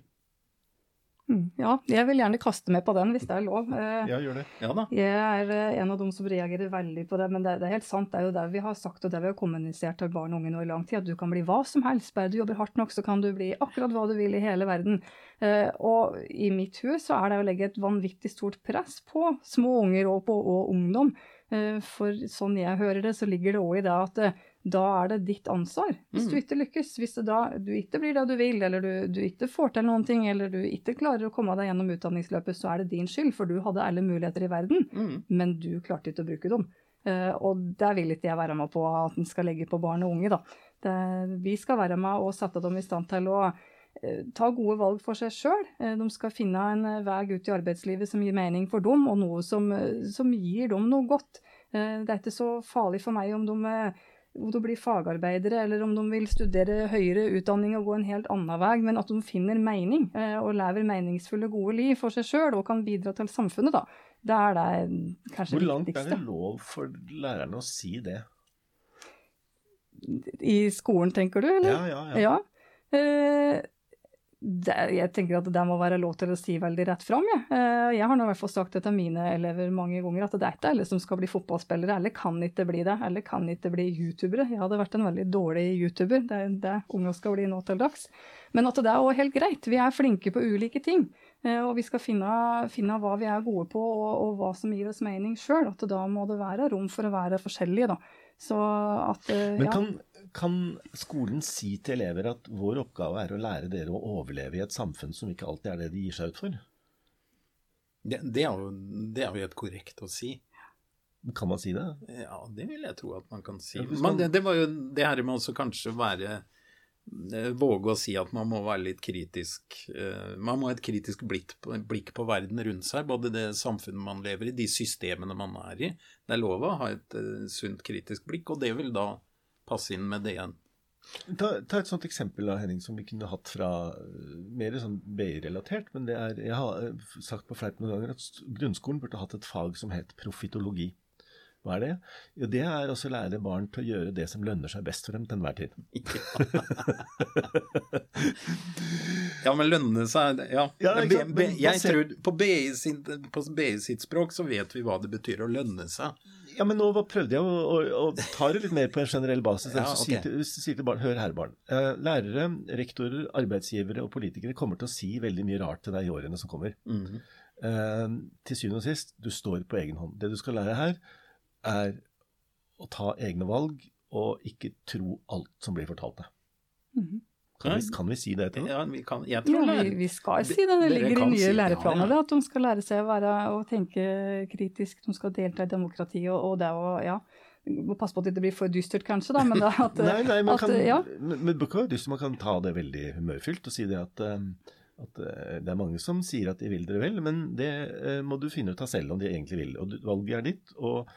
Mm, ja, jeg vil gjerne kaste meg på den, hvis det er lov. Eh, ja, gjør det. Ja, da. Jeg er eh, en av dem som reagerer veldig på det, men det, det, er helt sant. Det er jo det vi har sagt og det vi har kommunisert til barn og unge nå i lang tid, at du kan bli hva som helst. Bare du jobber hardt nok, så kan du bli akkurat hva du vil i hele verden. Eh, og i mitt hus så er det å legge et vanvittig stort press på små unger og på og ungdom. For sånn jeg hører det, så ligger det òg i det at da er det ditt ansvar. Hvis du mm. ikke lykkes, hvis da, du ikke blir det du vil, eller du, du, ikke får til noen ting, eller du ikke klarer å komme deg gjennom utdanningsløpet, så er det din skyld, for du hadde alle muligheter i verden, mm. men du klarte ikke å bruke dem. Uh, og det vil ikke jeg være med på at en skal legge på barn og unge. da. Det, vi skal være med og sette dem i stand til å uh, ta gode valg for seg sjøl. Uh, de skal finne en eh, vei ut i arbeidslivet som gir mening for dem, og noe som, eh, som gir dem noe godt. Eh, Det er ikke så farlig for meg om de, eh, om de blir fagarbeidere, eller om de vil studere høyere utdanning og gå en helt annen vei, men at de finner mening eh, og lever meningsfulle, gode liv for seg sjøl og kan bidra til samfunnet. da. Det er det kanskje Hvor langt er det lov for lærerne å si det? I skolen, tenker du? eller? Ja, ja, ja. Ja. Eh, det, jeg tenker at det må være lov til å si veldig rett fram. Jeg, eh, jeg har nå i hvert fall sagt det til mine elever mange ganger, at det er ikke alle som skal bli fotballspillere. eller kan ikke bli det. eller kan ikke bli youtubere. Jeg hadde vært en veldig dårlig youtuber. Det er det unge skal bli nå til dags. Men at det er også helt greit. Vi er flinke på ulike ting. Eh, Og vi skal finne, finne hva vi er gode på, og, og hva som gir oss mening sjøl. At da må det være rom for å være forskjellige, da. Så at ja. Men kan, kan skolen si til elever at vår oppgave er å lære dere å overleve i et samfunn som ikke alltid er det de gir seg ut for? Det, det, er jo, det er jo helt korrekt å si. Kan man si det? Ja, det vil jeg tro at man kan si. Men det, det var jo det her med også kanskje være eh, Våge å si at man må være litt kritisk. eh, Man må ha et kritisk blikk på, blikk på verden rundt seg. Både det samfunnet man lever i, de systemene man er i. Det er lov å ha et eh, sunt kritisk blikk, og det vil da passe inn med igjen. Ta, ta et sånt eksempel da, Henning, som vi kunne hatt fra øh, mer sånn BI-relatert. Men det er, jeg har øh, sagt på fleip noen ganger at grunnskolen burde hatt et fag som het profitologi. Hva er det? Jo, det er også å lære barn til å gjøre det som lønner seg best for dem til enhver tid. Ja, men lønne seg Ja. Ja, ikke B, men jeg tror på BI, sitt, sitt språk så vet vi hva det betyr å lønne seg. Ja, men nå prøvde jeg å, å, å ta det litt mer på en generell basis. Ja, du sier til, sier til barn, Hør her, barn. Eh, lærere, rektorer, arbeidsgivere og politikere kommer til å si veldig mye rart til deg i årene som kommer. Mhm. Eh, til syvende og sist, du står på egen hånd. Det du skal lære her, er å ta egne valg og ikke tro alt som blir fortalt deg. Mhm. Kan, vi, kan vi si det til dem? Ja, vi kan, jeg Ja, vi, vi skal si det. Det ligger i nye si det, ja, læreplaner ja. at de skal lære seg å være å tenke kritisk. De skal delta i demokratiet og, og det å ja, må passe på at det ikke blir for dystert, kanskje, da, men da, at, Nei, nei, man at, kan, ja. men, man kan ta det veldig humørfylt og si det at, eh, at eh, det er mange som sier at de vil dere vel, men det eh, må du finne ut av selv om de egentlig vil. Og du, valget er ditt. og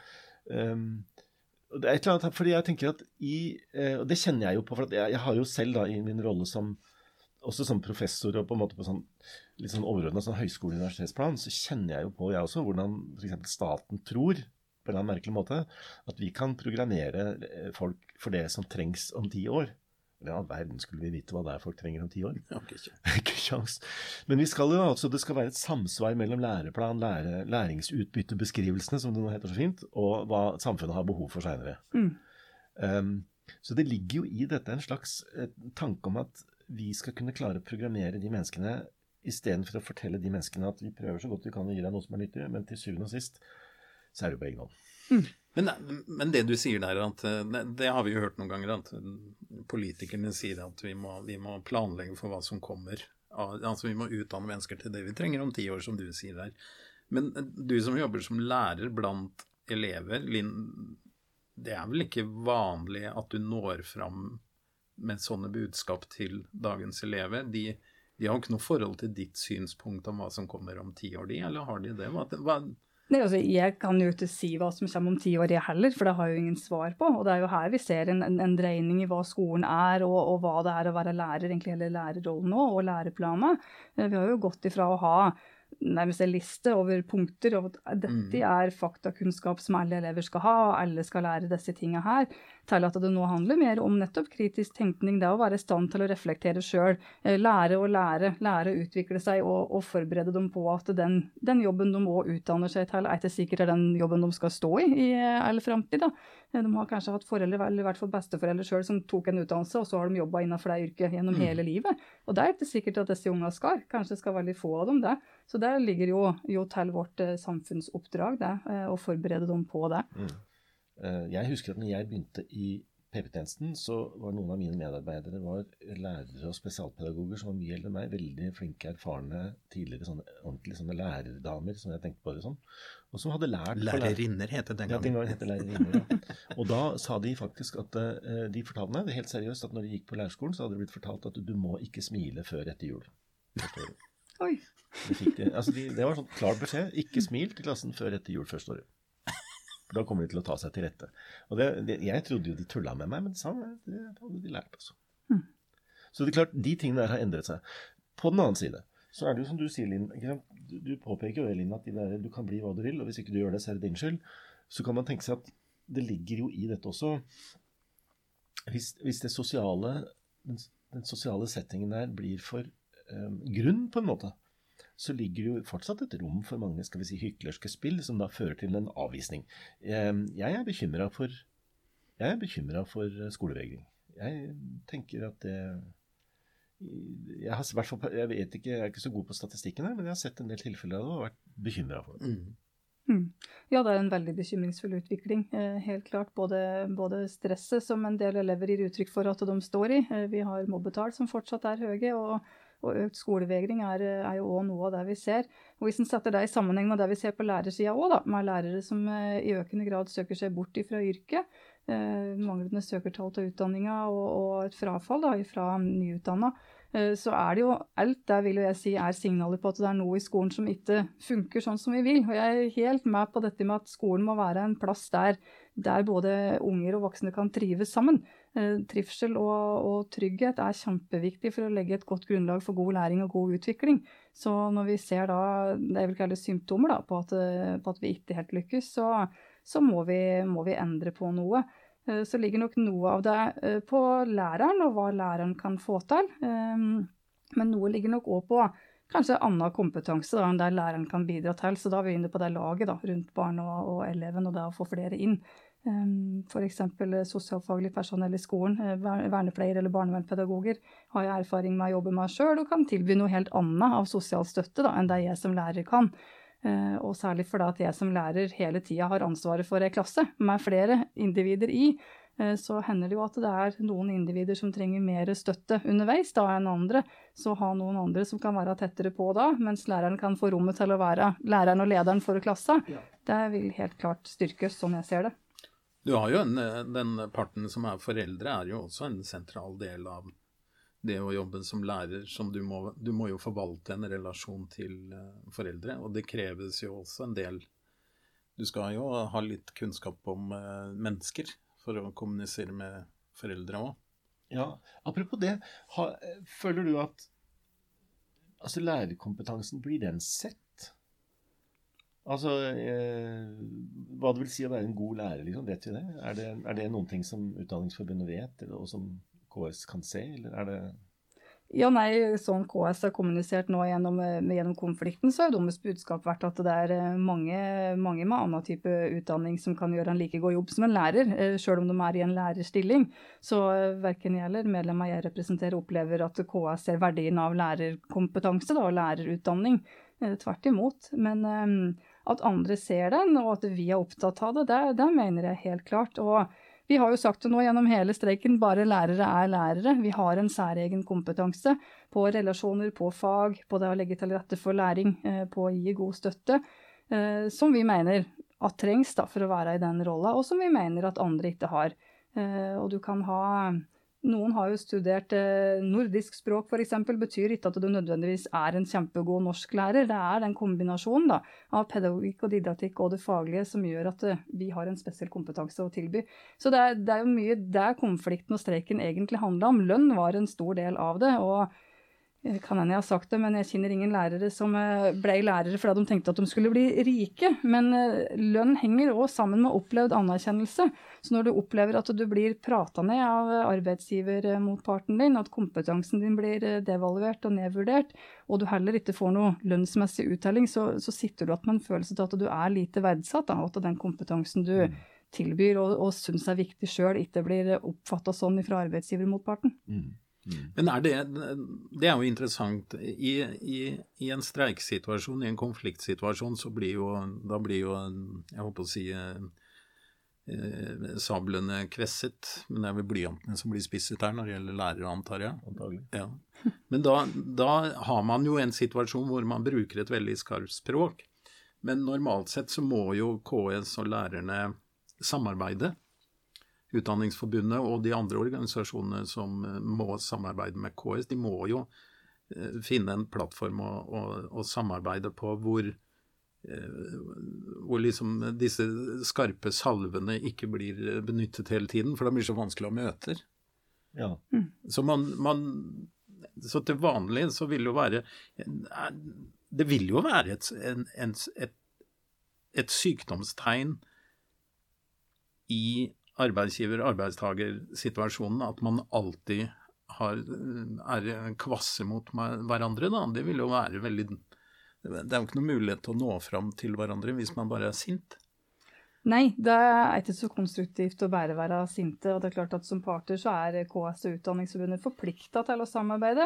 ehm, og det er et eller annet, fordi jeg tenker at i, eh, og det kjenner jeg jo på, for jeg, jeg har jo selv da i min rolle som også som professor og på en måte på sånn litt sånn overordna sånn høyskole- og universitetsplan, så kjenner jeg jo på, jeg også, hvordan f.eks. staten tror på en eller annen merkelig måte at vi kan programmere eh, folk for det som trengs om ti år. Eller i all verden skulle vi vite hva det er folk trenger om ti år. Ja, ikke. kjangs. Men vi skal jo altså, det skal være et samsvar mellom læreplan, lære, læringsutbyttebeskrivelsene, som det nå heter så fint, og hva samfunnet har behov for seinere. Mm. Um, så det ligger jo i dette en slags eh, tanke om at vi skal kunne klare å programmere de menneskene istedenfor å fortelle de menneskene at vi prøver så godt vi kan å gi deg noe som er nyttig, men til syvende og sist så er det jo på egen hånd. Men, men det du sier der, at det, har vi jo hørt noen ganger, at politikerne sier at vi må, vi må planlegge for hva som kommer. Altså Vi må utdanne mennesker til det vi trenger om ti år, som du sier der. Men eh, du som jobber som lærer blant elever, Linn, det er vel ikke vanlig at du når fram med sånne budskap til dagens elever? De, de har ikke noe forhold til ditt synspunkt om hva som kommer om ti år, de, eller har de det? Hva, hva, Nei, altså, jeg kan jo ikke si hva som kommer om ti år, jeg heller, for det har jeg jo ingen svar på. Og det er jo her vi ser en, en, en dreining i hva skolen er, og, og hva det er å være lærer, egentlig hele lærerrollen nå, og læreplaner. Eh, Vi har jo gått ifra å ha nærmest en liste over punkter, og at dette er faktakunnskap som alle elever skal ha, og alle skal lære disse tinga her, til at det nå handler mer om nettopp kritisk tenkning, det å være i stand til å reflektere sjøl, lære å lære, lære å utvikle seg, og, og forberede dem på at den, den jobben de òg utdanner seg til, er ikke sikkert er den jobben de skal stå i i all framtid. De har kanskje hatt foreldre, eller i hvert fall besteforeldre sjøl, som tok en utdannelse, og så har de jobba innenfor det yrket gjennom hele livet. Og det er ikke sikkert at disse unga skal. Kanskje skal veldig få av dem det. Så det ligger jo, jo til vårt eh, samfunnsoppdrag, det, eh, å forberede dem på det. Eh, Jeg husker at når jeg begynte i PP-tjenesten, så var noen av mine medarbeidere var lærere og spesialpedagoger som var mye eldre enn meg. Veldig flinke, erfarne, tidligere sånne, ordentlige sånne lærerdamer, som jeg tenkte på det sånn. Og som hadde lært Lærerinner het det den gangen. Ja, den gangen. het det lærerinner. Ja. Og da sa de faktisk at eh, De fortalte meg helt seriøst at når de gikk på lærerskolen, så hadde det blitt fortalt at du må ikke smile før etter jul. Oi. De, altså de, det var sånn klar beskjed. Ikke smil til klassen før etter jul første året. Da kommer de til å ta seg til rette. Og det, det, Jeg trodde jo de tulla med meg, men det, sa, det hadde de lært, altså. Mm. Så det er klart, de tingene der har endret seg. På den annen side så er det jo som du sier, Linn. Du, du påpeker jo det, Linn, at de der, du kan bli hva du vil, og hvis ikke du gjør det, så er det din skyld. Så kan man tenke seg at det ligger jo i dette også Hvis, hvis det sosiale, den, den sosiale settingen der blir for um, grunn, på en måte, så ligger det jo fortsatt et rom for mange skal vi si, hyklerske spill som da fører til en avvisning. Eh, Jeg er bekymra for, jeg er bekymret for skolevegring. Jeg tenker at det jeg, har, i hvert fall, jeg vet ikke, jeg er ikke så god på statistikken her, men jeg har sett en del tilfeller av det og vært bekymra for det. Mm. Mm. Ja, det er en veldig bekymringsfull utvikling. Eh, helt klart. Både, både stresset som en del elever gir uttrykk for at de står i. Eh, vi har mobbetall som fortsatt er høye, og, og økt skolevegring er, er jo òg noe av det vi ser. Og Hvis en setter det i sammenheng med det vi ser på lærersida òg, med lærere som eh, i økende grad søker seg bort fra yrket, eh, manglende søkertall til utdanninga og, og et frafall da, fra nyutdanna, eh, så er det jo alt der vil jeg si er signaler på at det er noe i skolen som ikke funker sånn som vi vil. Og jeg er helt med på dette med at skolen må være en plass der, der både unger og voksne kan trives sammen. Eh, Trivsel og, og trygghet er kjempeviktig for å legge et godt grunnlag for god læring og god utvikling. Så når vi ser da, det jeg vil kalle symptomer da, på at, eh, på at vi ikke helt lykkes, så, så må, vi, må vi endre på noe. Eh, Så ligger nok noe av det eh, på læreren og hva læreren kan få til. Eh, Men noe ligger nok òg på kanskje annen kompetanse da, enn der læreren kan bidra til. Så da er vi inne på det laget da, rundt barn og, og eleven, og det å få flere inn. F.eks. sosialfaglig personell i skolen, vernepleier eller barnevernspedagoger, har jeg erfaring med å jobbe med sjøl og kan tilby noe helt annet av sosial støtte da, enn det jeg som lærer kan. Eh, Og særlig fordi at jeg som lærer hele tida har ansvaret for ei klasse med flere individer i. eh, Så hender det jo at det er noen individer som trenger mer støtte underveis da enn andre. Så ha noen andre som kan være tettere på da, mens læreren kan få rommet til å være læreren og lederen for klassa. Ja. Det vil helt klart styrkes, sånn jeg ser det. Du har jo en, eh, Den parten som er foreldre, er jo også en sentral del av det å jobbe som lærer. som Du må, du må jo forvalte en relasjon til eh, foreldre, og det kreves jo også en del Du skal jo ha litt kunnskap om eh, mennesker for å kommunisere med foreldre òg. Ja, Apropos det, ha, føler du at altså lærerkompetansen, blir den sett? Altså, eh, Hva det vil si å være en god lærer, liksom, vet vi det? Er det, er det noen ting som Utdanningsforbundet vet, og som KS kan se, eller er det Ja, nei, sånn KS har kommunisert nå gjennom, eh, gjennom konflikten, så har deres budskap vært at det er eh, mange, mange med annen type utdanning som kan gjøre en like god jobb som en lærer, sjøl selv om de er i en lærerstilling. Så eh, verken jeg eller medlemmer jeg representerer opplever at KS ser verdien av lærerkompetanse da, og lærerutdanning. Eh, Tvert imot. Men eh, at andre ser den, og at vi er opptatt av det, det, det mener jeg helt klart. Og vi har jo sagt det nå gjennom hele streiken, bare lærere er lærere. Vi har en særegen kompetanse på relasjoner, på fag, på det å legge til rette for læring, eh, på å gi god støtte, eh, som vi mener at trengs da, for å være i den rolla, og som vi mener at andre ikke har. Eh, Og du kan ha Noen har jo studert eh, nordisk språk f.eks. betyr ikke at du nødvendigvis er en kjempegod norsklærer. Det er den kombinasjonen da, av pedagogikk og didaktikk og det faglige som gjør at eh, vi har en spesiell kompetanse å tilby. Så det er, det er jo mye der konflikten og streiken egentlig handla om. Lønn var en stor del av det. og kan hende jeg har sagt det, men jeg kjenner ingen lærere som eh, ble lærere fordi de tenkte at de skulle bli rike. Men eh, lønn henger òg sammen med opplevd anerkjennelse. Så når du opplever at du blir prata ned av arbeidsgivermotparten din, at kompetansen din blir eh, devaluert og nedvurdert, og du heller ikke får noe lønnsmessig uttelling, så, så sitter du igjen med en følelse av at du er lite verdsatt, da, og at den kompetansen du tilbyr og, og syns er viktig sjøl, ikke blir oppfatta sånn fra arbeidsgivermotparten. mm. Mm. Men er det, det er jo interessant. I, i, i en streiksituasjon, i en konfliktsituasjon, så blir jo, da blir jo, jeg håper å si, eh, sablene kvesset. Men det er vel blyantene som blir spisset her når det gjelder lærere, antar jeg. Antagelig. Ja. Men da, da har man jo en situasjon hvor man bruker et veldig skarpt språk. Men normalt sett så må jo KS og lærerne samarbeide. Utdanningsforbundet og de andre organisasjonene som eh, må samarbeide med KS, de må jo eh, finne en plattform å, å, å samarbeide på hvor, eh, hvor liksom disse skarpe salvene ikke blir benyttet hele tiden, for det blir så vanskelig å møte. Ja. Så, man, man, så til vanlig så vil det jo være Det vil jo være et, en, en, et, et sykdomstegn i arbeidsgiver-arbeidstager-situasjonen at man alltid har, er kvasse mot hverandre. Da. Det vil jo være veldig Det er jo ikke noen mulighet til å nå fram til hverandre hvis man bare er sint. Nei, det er ikke så konstruktivt å bare være sinte. og det er klart at Som parter så er KS og Utdanningsforbundet forplikta til å samarbeide.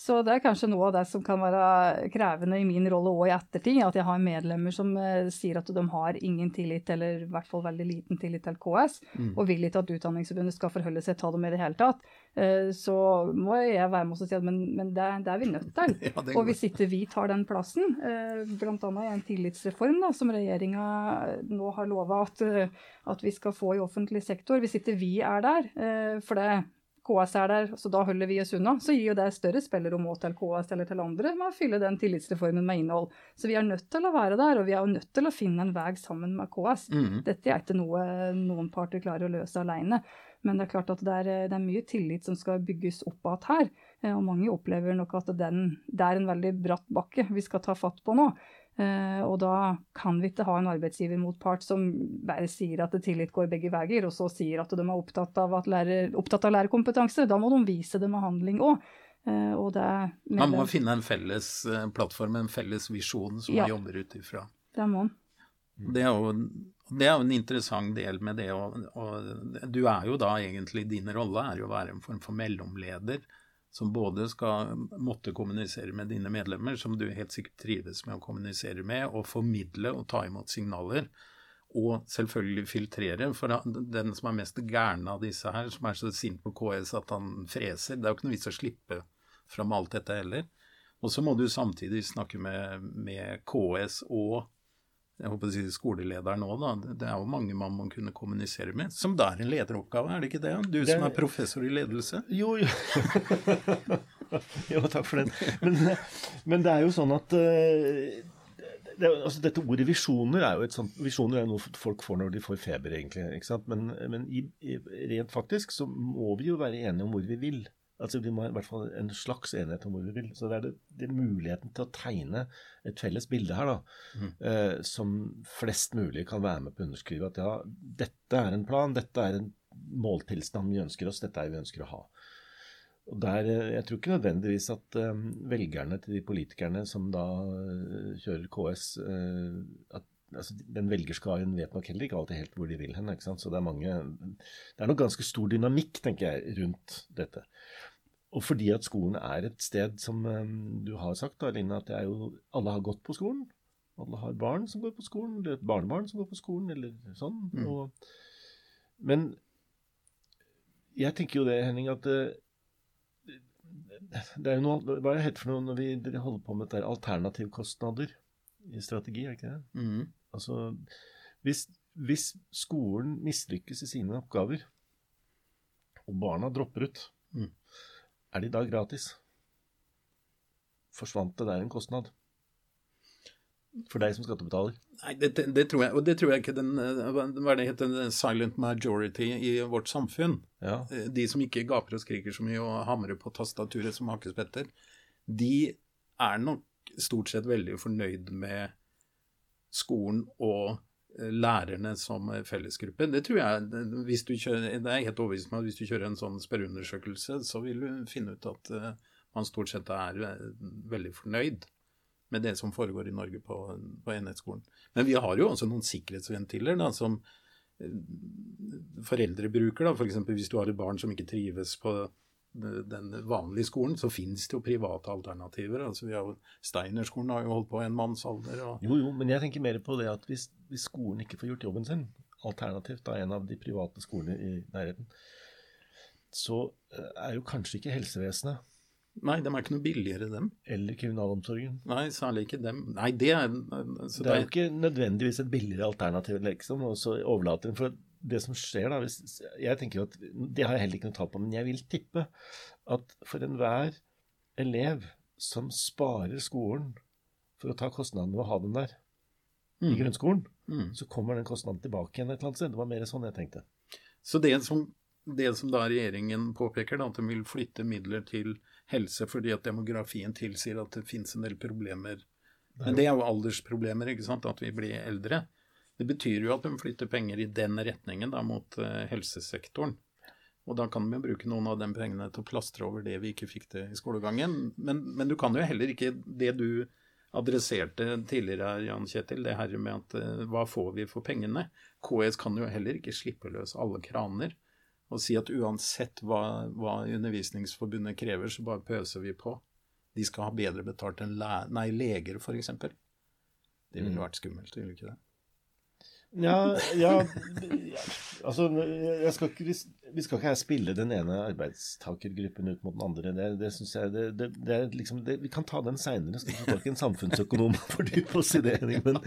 Så det er kanskje noe av det som kan være krevende i min rolle òg i ettertid. At jeg har medlemmer som uh, sier at de har ingen tillit, eller i hvert fall veldig liten tillit til KS, mm. og vil ikke at Utdanningsforbundet skal forholde seg til dem i det hele tatt. Uh, så må jeg være med og si at men, men det, det, er vi nødt til. Ja, og hvis ikke vi tar den plassen, uh, bl.a. i en tillitsreform da, som regjeringa nå har lova at, eh, at, vi skal få i offentlig sektor. Hvis ikke vi er der, eh, for det KS er der, så da holder vi oss unna, så gir jo det større spillerom til KS eller til andre med å fylle den tillitsreformen med innhold. Så vi er nødt til å være der, og vi er jo nødt til å finne en vei sammen med KS. Mm. Dette er ikke noe noen parter klarer å løse alene. Men det er klart at det er, det er mye tillit som skal bygges opp igjen her. Eh, og mange opplever nok at den, det er en veldig bratt bakke vi skal ta fatt på nå. Uh, og da kan vi ikke ha en arbeidsgivermotpart som bare sier at tillit går begge veier, og så sier at de er opptatt av, lærer, opptatt av lærerkompetanse. Da må de vise det med handling òg. Eh, man må finne en felles uh, plattform, en felles visjon som ja, man jobber ut ifra. Det må man. Det er, jo, det er jo en interessant del med det. Og, og du er jo da egentlig, din rolle er jo å være en form for mellomleder som både skal måtte kommunisere med dine medlemmer, som du helt sikkert trives med å kommunisere med, og formidle og ta imot signaler. Og selvfølgelig filtrere. For den som er mest gæren av disse her, som er så sint på KS at han freser, det er jo ikke noe vits å slippe fram alt dette heller. Og så må du samtidig snakke med, med KS og jeg håper å si skolelederen òg, da. Det er jo mange man må kunne kommunisere med. Som da er en lederoppgave, er det ikke det? Du det... som er professor i ledelse? Jo, jo. jo takk for den. Men, men, det er jo sånn at uh, det, altså Dette ordet visjoner er jo et sånt, visjoner er noe folk får når de får feber, egentlig. ikke? Men, men i, rent faktisk så må vi jo være enige om hvor vi vil. Altså Vi må i hvert fall en slags enighet om hvor vi vil. Så det er det, det er muligheten til å tegne et felles bilde her, da, mm. eh, som flest mulig kan være med på å underskrive. At ja, dette er en plan, dette er en måltilstand vi ønsker oss, dette er vi ønsker å ha. Og der, eh, Jeg tror ikke nødvendigvis at eh, velgerne til de politikerne som da eh, kjører KS, uh, at altså, Den velgerskaren vet nok heller ikke alltid helt hvor de vil hen. ikke sant? Så det er mange Det er nok ganske stor dynamikk, tenker jeg, rundt dette. Og fordi at skolen er et sted som um, du har sagt, da, Line, at det er jo, alle har gått på skolen. Alle har barn som går på skolen, eller et barnebarn som går på skolen, eller sånn. Mm. Og, men jeg tenker jo det, Henning, at det, det er jo noe Hva er det heter for noe når vi holder på med dette alternativkostnader i strategi, er det ikke det? Mm. Altså, hvis, hvis skolen mislykkes i sine oppgaver, og barna dropper ut, mm er de da gratis? Forsvant det der en kostnad? For deg som skattebetaler? Nei, det, det, tror jeg, og det tror jeg ikke den Hva er det heter, den silent majority i vårt samfunn. Ja. Eh, de som ikke gaper og skriker så mye og hamrer på tastaturet som hakespetter, de er nok stort sett veldig fornøyd med skolen og lærerne som fellesgruppe. Det tror jeg, hvis du kjører, det er helt overbevist om at hvis du kjører en sånn spørreundersøkelse, så vil du finne ut at uh, man stort sett er uh, veldig fornøyd med det som foregår i Norge på, på enhetsskolen. Men vi har jo også noen sikkerhetsventiler da, som uh, foreldre bruker. F.eks. hvis du har et barn som ikke trives på den vanlige skolen, så finnes det jo private alternativer. altså vi har jo Steinerskolen har jo holdt på en mannsalder. Og... Jo, jo, men jeg tenker mer på det at hvis, hvis, skolen ikke får gjort jobben sin, alternativt, da, en av de private skolene i nærheten, så eh, er jo kanskje ikke helsevesenet Nei, de er ikke noe billigere, dem. eller kriminalomsorgen Nei, særlig ikke dem. Nei, det er så Det er jo ikke nødvendigvis et billigere alternativ, liksom, og så overlate den. For det som skjer da hvis, jeg tenker jo at, Det har jeg heller ikke noe tall på, men jeg vil tippe at for enhver elev som sparer skolen for å ta kostnadene ved å ha den der i Mm. grunnskolen, Mm. så kommer den kostnaden tilbake igjen et eller annet sted. Det var mer sånn jeg tenkte. Så det som, det som da regjeringen påpeker, da, at de vil flytte midler til helse fordi at demografien tilsier at det finnes en del problemer. Men det er jo aldersproblemer, ikke sant, at vi blir eldre. Det betyr jo at de flytter penger i den retningen da, mot eh, helsesektoren. Og da kan de jo bruke noen av de pengene til å plastre over det vi ikke fikk til i skolegangen. Men, men du kan jo heller ikke det du adresserte tidligere Jan Kjetil, det her med at eh, hva får vi for pengene? KS kan jo heller ikke slippe løs alle kraner og si at uansett hva, hva Undervisningsforbundet krever, så bare pøser vi på. De skal ha bedre betalt enn nei, leger, f.eks. Det ville Mm. vært skummelt, ville ikke det? Ja, ja, altså jeg skal ikke, Vi skal ikke her spille den ene arbeidstakergruppen ut mot den andre. Det, det synes jeg, det, det, det er liksom, Vi kan ta den seinere, skal ikke en samfunnsøkonom fordype oss i det. Men,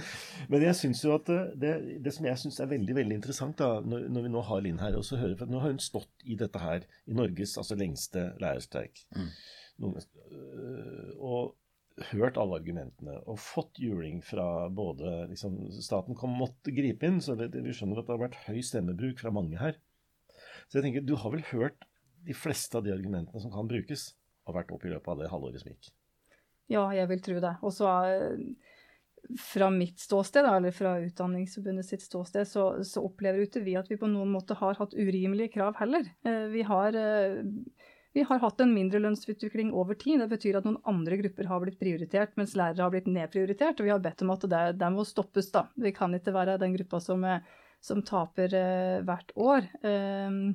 men jeg synes jo at det, det som jeg syns er veldig veldig interessant, da, når, når vi nå har Linn her, og så hører for nå har hun stått i dette her i Norges altså lengste lærerstreik. Mm. Noen, øh, og hørt alle argumentene og fått juling fra både liksom, Staten kom, måtte gripe inn, så det, vi skjønner at det har vært høy stemmebruk fra mange her. Så jeg tenker, du har vel hørt de fleste av de argumentene som kan brukes, har vært opp i løpet av det halvåret som gikk. Ja, jeg vil tro det. Og så eh, fra mitt ståsted, eller fra Utdanningsforbundet sitt ståsted, så, så opplever ikke vi at vi på noen måte har hatt urimelige krav heller. Eh, Vi har, eh, vi har hatt en mindre lønnsutvikling over tid. Det betyr at noen andre grupper har blitt prioritert, mens lærere har blitt nedprioritert. Og vi har bedt om at det, det må stoppes, da. Vi kan ikke være den gruppa som, eh, som taper eh, hvert år. Um,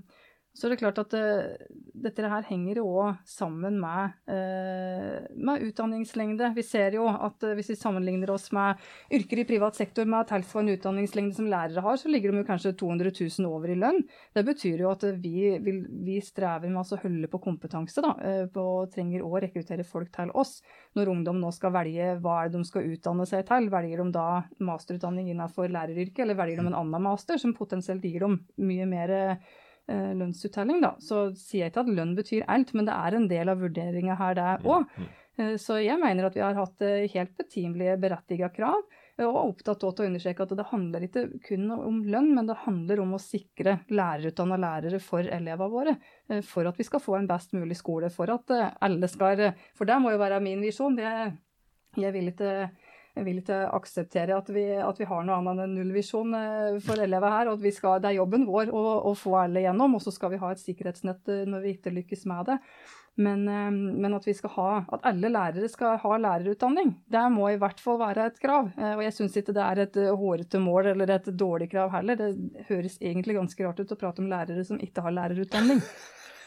så er det klart at uh, dette her henger jo òg sammen med, uh, med utdanningslengde. Vi ser jo at uh, hvis vi sammenligner oss med yrker i privat sektor med tilsvarende utdanningslengde som lærere har, så ligger de jo kanskje 200 000 over i lønn. Det betyr jo at vi, vil, vi strever med å holde på kompetanse, da, og trenger å rekruttere folk til oss. Når ungdom nå skal velge hva er det de skal utdanne seg til, velger de da masterutdanning innenfor læreryrket, eller velger de en annen master som potensielt gir dem mye mer lønnsuttelling, da. Så sier jeg ikke at lønn betyr alt, men det er en del av vurderinga her, det òg. Mm. Eh, Så jeg mener at vi har hatt eh, helt betimelige, berettiga krav, eh, og er opptatt av å understreke at det handler ikke kun om lønn, men det handler om å sikre lærerutdanna lærere for elevene våre. eh, For at vi skal få en best mulig skole, for at eh, alle skal For det må jo være min visjon. Det, jeg vil ikke jeg vil ikke akseptere at vi, at vi har noe annet enn nullvisjon eh, for elever her. og skal, Det er jobben vår å, å få alle gjennom, og så skal vi ha et sikkerhetsnett eh, når vi ikke lykkes med det. Men, eh, men at, ha, at alle lærere skal ha lærerutdanning, det må i hvert fall være et krav. Og jeg syns ikke det er et hårete mål eller et dårlig krav heller. Det høres egentlig ganske rart ut å prate om lærere som ikke har lærerutdanning.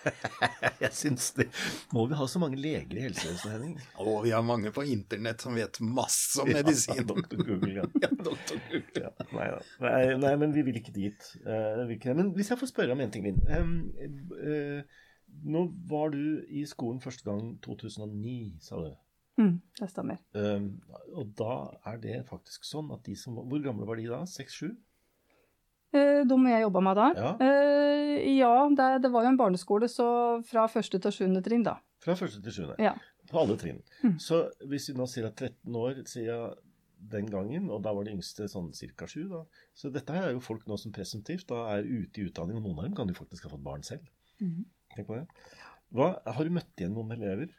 Jeg syns det. Må vi ha så mange leger i helsevesenet, Henning? Å, vi har mange på internett som vet masse om Ja, medisin. Dr. Google, ja. Ja, Dr. Google. Ja, nei, nei, nei, men vi vil ikke dit. Uh, vil ikke. Men hvis jeg får spørre om en ting, Linn. Um, uh, nå var du i skolen første gang 2009, sa du. Mm, det stemmer. Um, og da er det faktisk sånn at de som Hvor gamle var de da? Seks-sju? Eh, De jeg jobba med da? Ja. Eh, ja, det, det var jo en barneskole, så fra første til sjuende trinn, da. Fra første til sjuende. Ja. På alle trinn. Mm. Så hvis vi nå sier at 13 år siden den gangen, og da var de yngste sånn ca. sju, da. Så dette her er jo folk nå som presumptivt da er ute i utdanning, og noen av dem kan jo faktisk ha fått barn selv. Mm. Tenk på det. Hva, har du møtt igjen noen elever?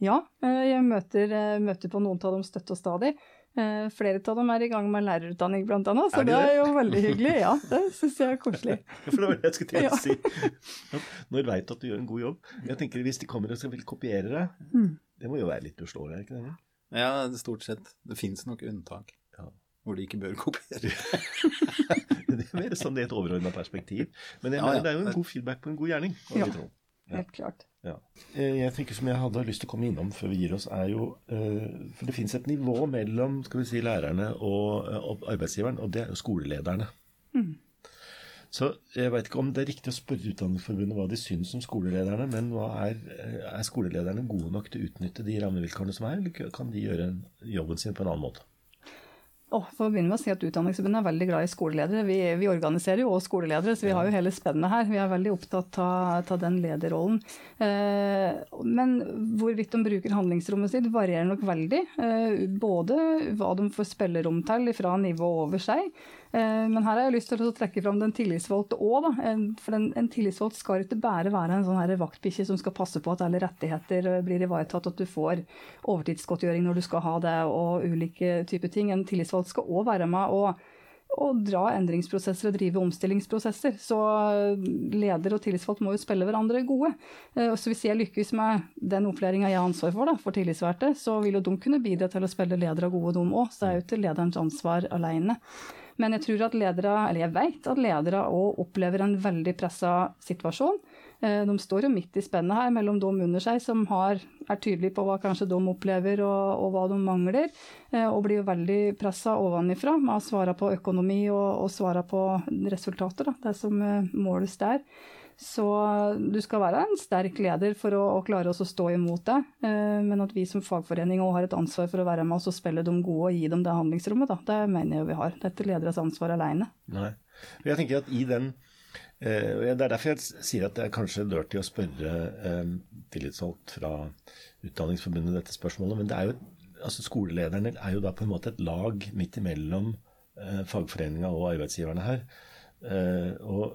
Ja, eh, jeg møter, møter på noen av dem støtt og stadig. Eh, Flere av dem er i gang med lærerutdanning, blant annet, så Er det, det er det? jo veldig hyggelig. Ja, det syns jeg er koselig. For det var det jeg skulle til å si. Når veit du at du gjør en god jobb? Jeg tenker Hvis de kommer og skal vil kopiere deg, Mm. det må jo være litt uslåelig, er ikke det? Ja, stort sett. Det fins nok unntak Ja. hvor de ikke bør kopiere. Det er mer sånn det er et overordna perspektiv. Men jeg Ja, mener, ja. det er jo en god feedback på en god gjerning. Ja. Ja. Helt klart. Ja. Eh, Jeg tenker som jeg hadde lyst til å komme innom før vi gir oss, er jo eh, For det fins et nivå mellom skal vi si, lærerne og, eh, og arbeidsgiveren, og det er jo skolelederne. Mm. Så jeg veit ikke om det er riktig å spørre Utdanningsforbundet hva de syns om skolelederne, men er, er, skolelederne gode nok til å utnytte de rammevilkårene som er, eller kan de gjøre jobben sin på en annen måte? Oh, for å begynne med å si at Utdanningsforbundet er veldig glad i skoleledere. Vi, vi, organiserer jo også skoleledere, så vi har jo hele spennet her. Vi er veldig opptatt av, av den lederrollen. Eh, men hvorvidt de bruker handlingsrommet sitt varierer nok veldig. Eh, både hva de får spillerom til fra nivået over seg, men her har jeg lyst til å trekke fram den tillitsvalgte òg. For en, en tillitsvalgt skal ikke bare være en sånn vaktbikkje som skal passe på at alle rettigheter eh, blir ivaretatt, at du får overtidsgodtgjøring når du skal ha det, og ulike typer ting. En tillitsvalgt skal òg være med og, og dra endringsprosesser og drive omstillingsprosesser. Så eh, leder og tillitsvalgt må jo spille hverandre gode. Så hvis jeg lykkes med den opplæringa jeg har ansvar for, da, for tillitsvalgte, så vil jo de kunne bidra til å spille ledere gode, de òg. Så det er jo ikke lederens ansvar alene. Men jeg tror at ledere, eller jeg vet at ledere òg opplever en veldig pressa situasjon. Eh, de står jo midt i spennet her mellom de under seg som har, er tydelige på hva kanskje de opplever og, og hva de mangler, eh, og blir jo veldig pressa ovenifra med å svare på økonomi og, og svare på resultater, da, det som eh, måles der. Så du skal være en sterk leder for å, å klare å stå imot det. Eh, men at vi som fagforening òg har et ansvar for å være med oss og spille dem gode og gi dem det handlingsrommet, da. det mener jeg vi har. Dette er lederes ansvar alene. Jeg tenker at i den eh, Det er derfor jeg sier at det er kanskje dirty å spørre eh, tillitsvalgt fra Utdanningsforbundet dette spørsmålet. Men det er jo, altså skolelederne er jo da på en måte et lag midt imellom fagforeninga og arbeidsgiverne her. Og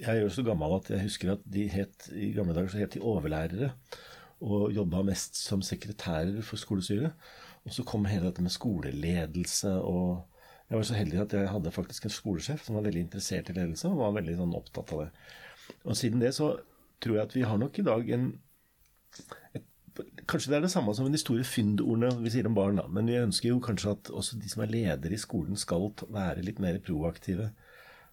jeg er jo så gammel at jeg husker at de het, i gamle dager så het de overlærere. Og jobba mest som sekretærer for skolestyret. Og så kom hele dette med skoleledelse og Jeg var så heldig at jeg hadde faktisk en skolesjef som var veldig interessert i ledelse, og var veldig sånn opptatt av det. Og siden det så tror jeg at vi har nok i dag en et, Kanskje det er det samme som de store fyndordene vi sier om barn, da. Men vi ønsker jo kanskje at også de som er ledere i skolen, skal være litt mer proaktive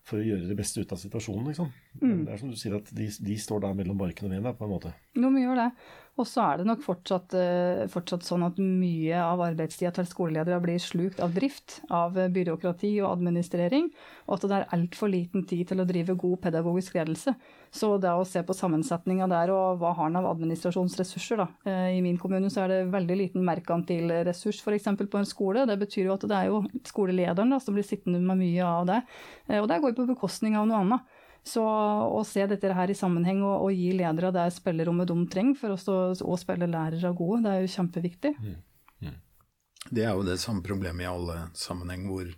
for å gjøre det beste ut av situasjonen. Liksom. Mm. Det er som du sier, at de, de står da mellom barken og veien, på en måte. Jo, vi gjør det. Og så er det nok fortsatt, eh, fortsatt, sånn at mye av arbeidstida til skoleledere blir slukt av drift, av byråkrati og administrering, og at det er altfor liten tid til å drive god pedagogisk ledelse. Så det å se på sammensetninga der og hva har en av administrasjonsressurser, da. Eh, I min kommune så er det veldig liten merkantil ressurs f.eks. på en skole. Det betyr jo at det er jo skolelederen da, som blir sittende med mye av det. Eh, og det går på bekostning av noe annet. Så å se dette her i sammenheng og, og gi ledere det spillerommet de trenger for å spille lærere gode, det er jo kjempeviktig. Mm. Mm. Det er jo det samme problemet i alle sammenheng hvor,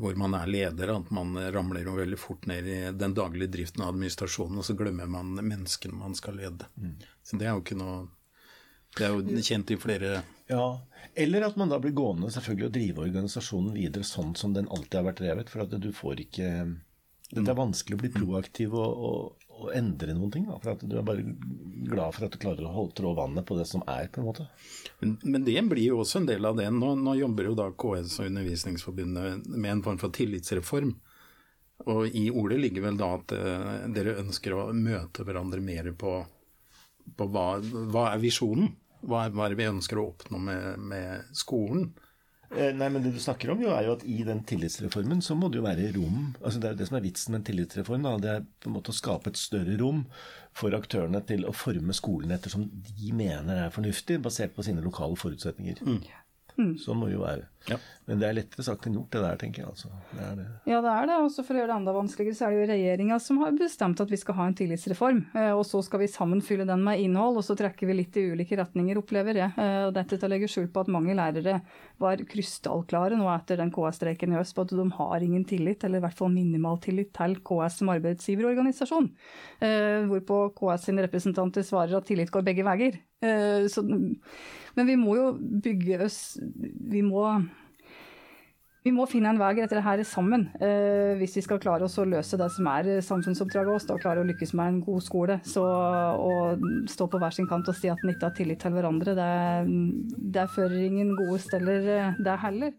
hvor man er leder, at man ramler jo veldig fort ned i den daglige driften av administrasjonen, og så glemmer man menneskene man skal lede. Mm. Så det er jo ikke noe Det er jo kjent i flere ja, Eller at man da blir gående selvfølgelig og drive organisasjonen videre sånn som den alltid har vært drevet. For at du får ikke det er vanskelig å bli proaktiv og, og, og endre noen ting. Da, for at Du er bare glad for at du klarer å holde trå vannet på det som er. på en måte. Men, men, det blir jo også en del av det. Nå, nå jobber jo da KS og Undervisningsforbundet med en form for tillitsreform. Og i ordet ligger vel da at uh, dere ønsker å møte hverandre mer på, på hva, hva, er visjonen? Hva er, hva er det vi ønsker å oppnå med, med skolen? Eh, nei, men Det du snakker om, jo, er jo at i den tillitsreformen så må det jo være rom altså Det er jo det som er vitsen med en tillitsreform. Da. Det er på en måte å skape et større rom for aktørene til å forme skolen ettersom de mener er fornuftig, basert på sine lokale forutsetninger. Mm. Mm. Sånn må det jo være. Ja. Men det er lettere sagt enn gjort, det der, tenker jeg. altså. Det er det. Ja, det er det. Og for å gjøre det enda vanskeligere, så er det jo regjeringa som har bestemt at vi skal ha en tillitsreform. Eh, og så skal vi sammen fylle den med innhold, og så trekker vi litt i ulike retninger, opplever jeg. Eh, og dette til å legge skjul på at mange lærere var krystallklare nå etter den KS-streiken i høst på at de har ingen tillit, eller i hvert fall minimal tillit, til KS som arbeidsgiverorganisasjon. Eh, hvorpå KS sine representanter svarer at tillit går begge veier. Så men vi må jo bygge oss Vi må, vi må finne en vei etter dette her sammen, eh, hvis vi skal klare oss å løse det som er samfunnsoppdraget vårt, og klare å lykkes med en god skole. Så å stå på hver sin kant og si at en ikke har tillit til hverandre, det, det fører ingen gode steller, det heller.